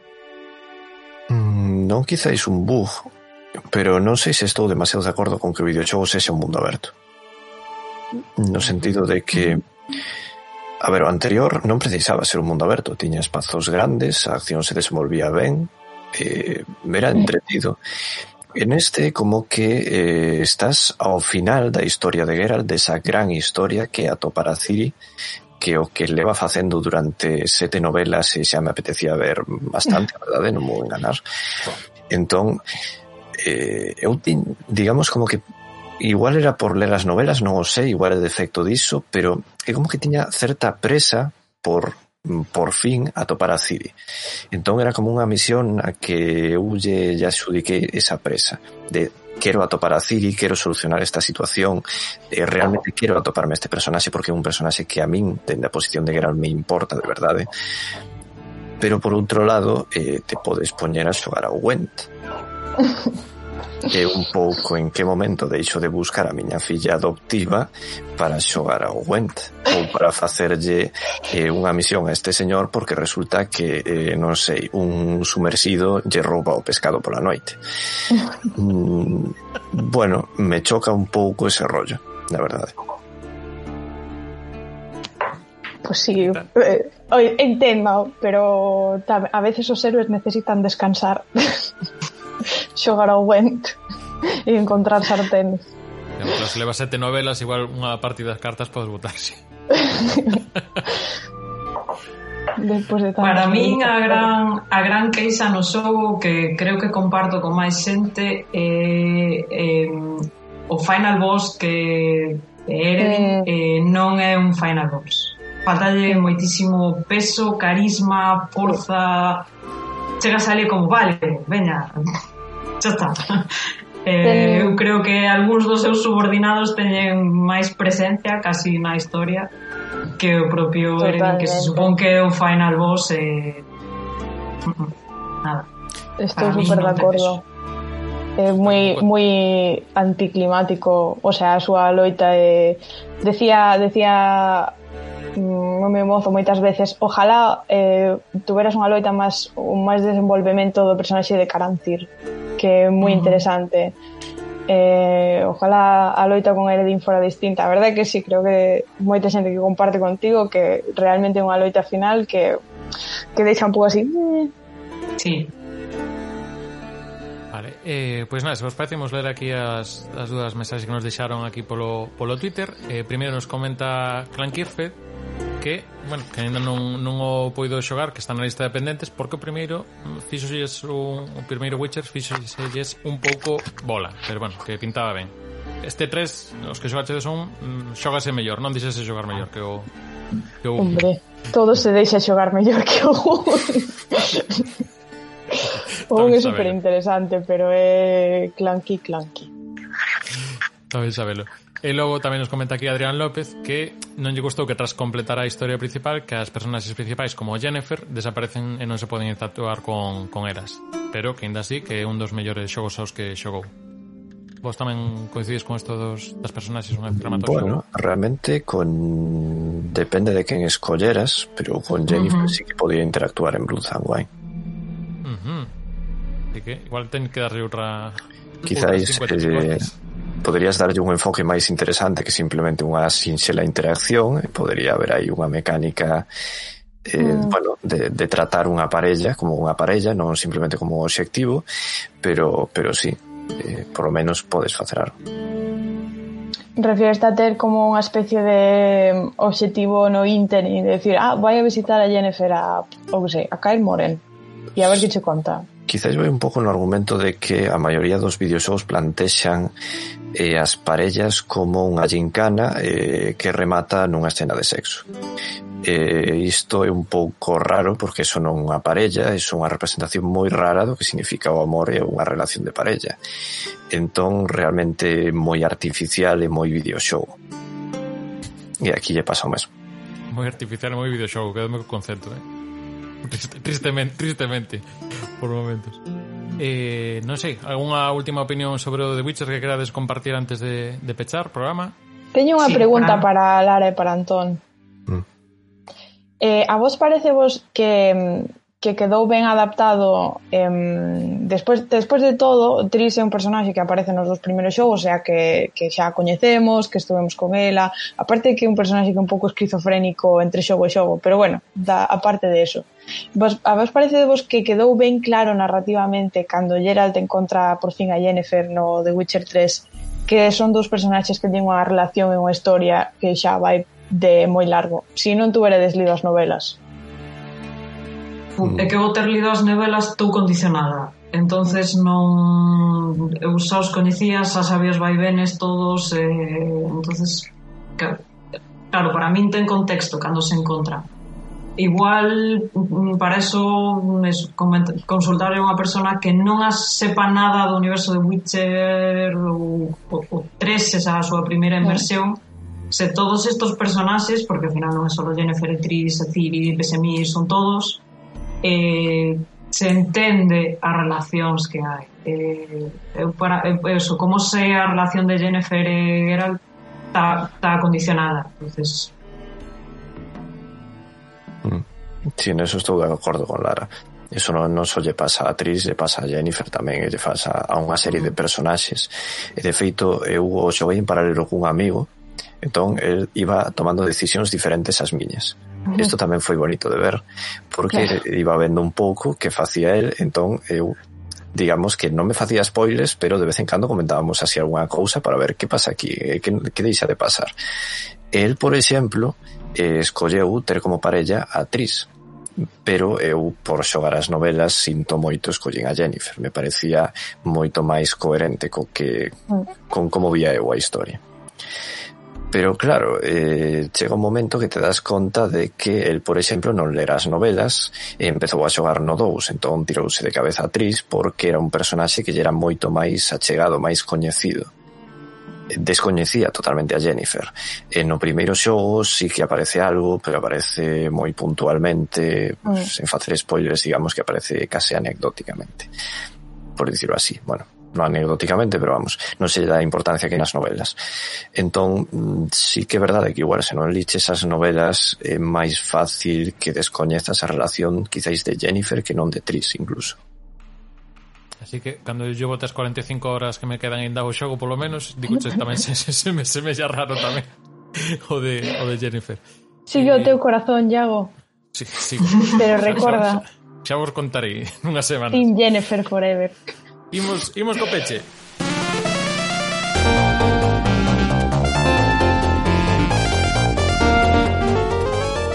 Mm, non quizáis un bug, pero non sei se estou demasiado de acordo con que o videoxogo sexa un mundo aberto. No sentido de que A ver, o anterior non precisaba ser un mundo aberto, tiña espazos grandes, a acción se desenvolvía ben, eh, era entretido. En este, como que eh, estás ao final da historia de Geralt, desa gran historia que atopara Ciri que o que leva facendo durante sete novelas e xa me apetecía ver bastante, a verdade, non vou enganar. Entón, eh, eu, digamos, como que igual era por ler as novelas, non o sei, igual é defecto diso, pero é como que tiña certa presa por por fin atopar a Ciri. Entón era como unha misión a que eu lle, lle xudiquei esa presa de quero atopar a Ciri, quero solucionar esta situación, e realmente quero atoparme a este personaxe porque é un personaxe que a min, dende a posición de Geralt, me importa de verdade. Pero por outro lado, eh, te podes poñer a xogar ao Gwent. é un pouco en que momento deixo de buscar a miña filla adoptiva para xogar ao Gwent ou para facerlle eh, unha misión a este señor porque resulta que, eh, non sei, un sumersido lle rouba o pescado pola noite. Mm, bueno, me choca un pouco ese rollo, na verdade. Pues sí, eh, entendo, pero a veces os héroes necesitan descansar. xogar ao Went e encontrar sartenes. Claro, se leva sete novelas, igual unha parte das cartas podes botarse. Despois de Para min a gran, a gran queixa no xogo que creo que comparto con máis xente é, eh, o Final Boss que de Eren eh... eh, non é un Final Boss. Faltalle moitísimo peso, carisma, forza... Chegas ali como, vale, veña, xa está. Eh, eu creo que algúns dos seus subordinados teñen máis presencia casi na historia que o propio Eren, que se supón que é o final boss eh... Mm, nada. Estou super de acordo. É moi moi anticlimático, o sea, a súa loita é decía decía mm, o meu mozo moitas veces ojalá eh, tuveras unha loita máis un máis desenvolvemento do personaxe de Carantir que é moi Ujú. interesante. Eh, ojalá a loita con Eredin fora distinta. A verdade é que sí, creo que moita xente que comparte contigo que realmente é unha loita final que que deixa un pouco así, "Eh, sí, Vale, eh, pois nada, se vos parece, imos ler aquí as, as dúas mensaxes que nos deixaron aquí polo, polo Twitter. Eh, primeiro nos comenta Clan Kirfed que, bueno, que ainda non, non o poido xogar, que está na lista de pendentes, porque o primeiro mm, fixoselles un, o primeiro Witcher fixoselles un pouco bola, pero bueno, que pintaba ben. Este 3, os que xogaste son, mm, xógase mellor, non dixese xogar mellor que o que o... Hombre, todo se deixa xogar mellor que o O un é superinteresante, pero é clanky clanky. Sabes sabelo. E logo tamén nos comenta aquí Adrián López que non lle gustou que tras completar a historia principal que as personaxes principais como Jennifer desaparecen e non se poden interactuar con, con elas. Pero que ainda así que é un dos mellores xogos aos que xogou. Vos tamén coincides con isto dos, das personaxes unha Bueno, realmente con depende de quen escolleras, pero con Jennifer sí que podía interactuar en Blood and Wine. Así que igual ten que darlle outra... Quizáis outra 50 eh. poderías darlle un enfoque máis interesante que simplemente unha sinxela interacción e podería haber aí unha mecánica eh, mm. bueno, de, de tratar unha parella como unha parella, non simplemente como un obxectivo, pero, pero sí, eh, por lo menos podes facer algo. Refieres a ter como unha especie de obxectivo no ínter e de decir, ah, vai a visitar a Jennifer a, ou sei, a Kyle Moren e a ver que che conta quizáis vai un pouco no argumento de que a maioría dos videoxogos plantexan eh, as parellas como unha gincana eh, que remata nunha escena de sexo. Eh, isto é un pouco raro porque son non é unha parella, é unha representación moi rara do que significa o amor e unha relación de parella. Entón, realmente moi artificial e moi videoxogo. E aquí lle pasa o mesmo. Moi artificial e moi videoxogo, quedame co concepto, eh? Tristemente, tristemente por momentos. Eh, non sei, algunha última opinión sobre o The Witcher que querades compartir antes de, de pechar o programa? Teño unha sí, pregunta para... para Lara e para Antón. Mm. Eh, a vos parece vos que mm, que quedou ben adaptado em, despois, despois de todo Tris é un personaxe que aparece nos dos primeiros xogos o sea que, que xa coñecemos que estuvemos con ela. Aparte que é un personaxe que é un pouco esquizofrénico entre xogo e xogo pero bueno, da, aparte de eso. Vos, a vos parece vos que quedou ben claro narrativamente cando Geralt encontra por fin a Yennefer no The Witcher 3 que son dous personaxes que teñen unha relación e unha historia que xa vai de moi largo. Si non tuveredes lido as novelas. Mm. É que vou ter lido as novelas estou condicionada. entonces non eu xa os coñecía, xa sabía os vaivenes todos, eh, entonces que, claro, para min ten contexto cando se encontra. Igual mm, para eso, es consultar a unha persona que non as sepa nada do universo de Witcher ou, ou, ou esa a súa primeira inversión, se todos estos personaxes, porque ao final non é só Jennifer Tris, Ciri, Besemir, son todos, eh, se entende as relacións que hai. Eh, eu para, eu, eso, como se a relación de Jennifer e Geralt está, está condicionada. Entonces... Mm. Sí, en eso estou de acordo con Lara. Eso non, non só lle pasa a Tris, lle pasa a Jennifer tamén, e lle pasa a unha serie de personaxes. E de feito, eh, eu o xoguei en paralelo cun amigo, entón, el iba tomando decisións diferentes ás miñas. Isto tamén foi bonito de ver, porque claro. iba vendo un pouco que facía el, entón eu digamos que non me facía spoilers, pero de vez en cando comentábamos así algunha cousa para ver que pasa aquí, eh, que, que deixa de pasar. El, por exemplo, eh, escolleu ter como parella a Tris, pero eu por xogar as novelas sinto moito escollín a Jennifer me parecía moito máis coherente co que mm. con como vía eu a historia Pero claro, eh, chega un momento que te das conta de que el, por exemplo, non lera as novelas e empezou a xogar no 2, entón tirouse de cabeza a Tris porque era un personaxe que lle era moito máis achegado, máis coñecido descoñecía totalmente a Jennifer. E no primeiro xogo sí que aparece algo, pero aparece moi puntualmente, mm. pues, mm. sen facer spoilers, digamos que aparece case anecdóticamente, por dicirlo así. Bueno, no anecdóticamente, pero vamos, non se dá importancia que nas novelas. Entón, mm, sí que é verdade que igual se non liches as novelas é máis fácil que descoñezas a relación quizáis de Jennifer que non de Tris incluso. Así que, cando eu llevo as 45 horas que me quedan en o xogo, polo menos, digo, che, tamén se, se, se, me, se me xa raro tamén o de, o de Jennifer. Sigue eh, o teu corazón, Iago. Sí, sí. Pero recorda... Xa, xa, xa vos contarei nunha semana. Sin Jennifer Forever. Imos, imos co peche.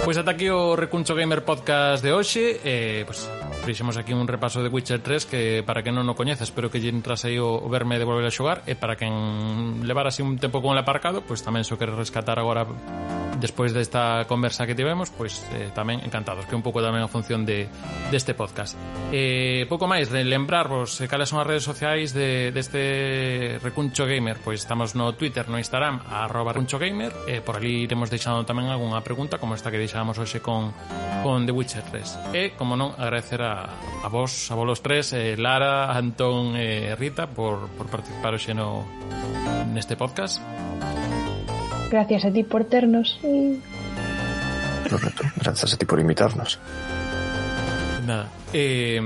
Pois ata aquí o Recuncho Gamer Podcast de hoxe eh, pois, Fixemos aquí un repaso de Witcher 3 Que para que non o coñece Espero que lle entras aí o, o verme de volver a xogar E para quen levar así un tempo con el aparcado Pois tamén so queres rescatar agora despois desta conversa que tivemos, pois eh, tamén encantados, que é un pouco tamén a función de deste podcast. Eh, pouco máis de lembrarvos eh, cales son as redes sociais de deste Recuncho Gamer, pois estamos no Twitter, no Instagram, arroba Recuncho Gamer, eh, por ali iremos deixando tamén algunha pregunta como esta que deixábamos hoxe con, con The Witcher 3. E, como non, agradecer a, a vos, a vos los tres, eh, Lara, Antón e eh, Rita, por, por participar hoxe no, neste podcast. Gracias a ti por ternos. Correcto. Gracias a ti por invitarnos. Nada. Eh,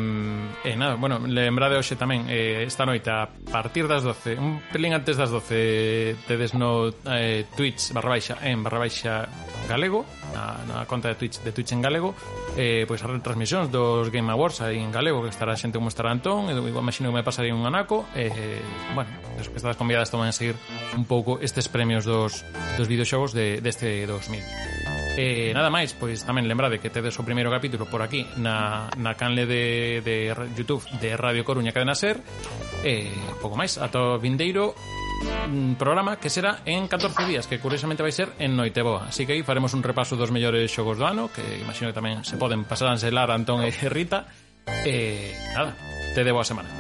eh, nada, bueno, lembrade hoxe tamén eh, esta noite a partir das 12, un pelín antes das 12 tedes no eh, Twitch barra baixa en barra baixa galego, na, na conta de Twitch de Twitch en galego, eh, pois as retransmisións dos Game Awards aí en galego que estará xente como estará Antón, e igual imagino que me pasaría un anaco, eh, bueno, as que estas convidadas tamén a seguir un pouco estes premios dos, dos videoxogos de, deste 2000. Eh, nada máis, pois tamén lembrade que tedes o primeiro capítulo por aquí na, na canle de, de YouTube de Radio Coruña Cadena Ser. E pouco máis, ata o vindeiro mm, programa que será en 14 días que curiosamente vai ser en Noiteboa. Así que aí faremos un repaso dos mellores xogos do ano que imagino que tamén se poden pasar a enselar Antón e Rita. E nada, te debo a semana.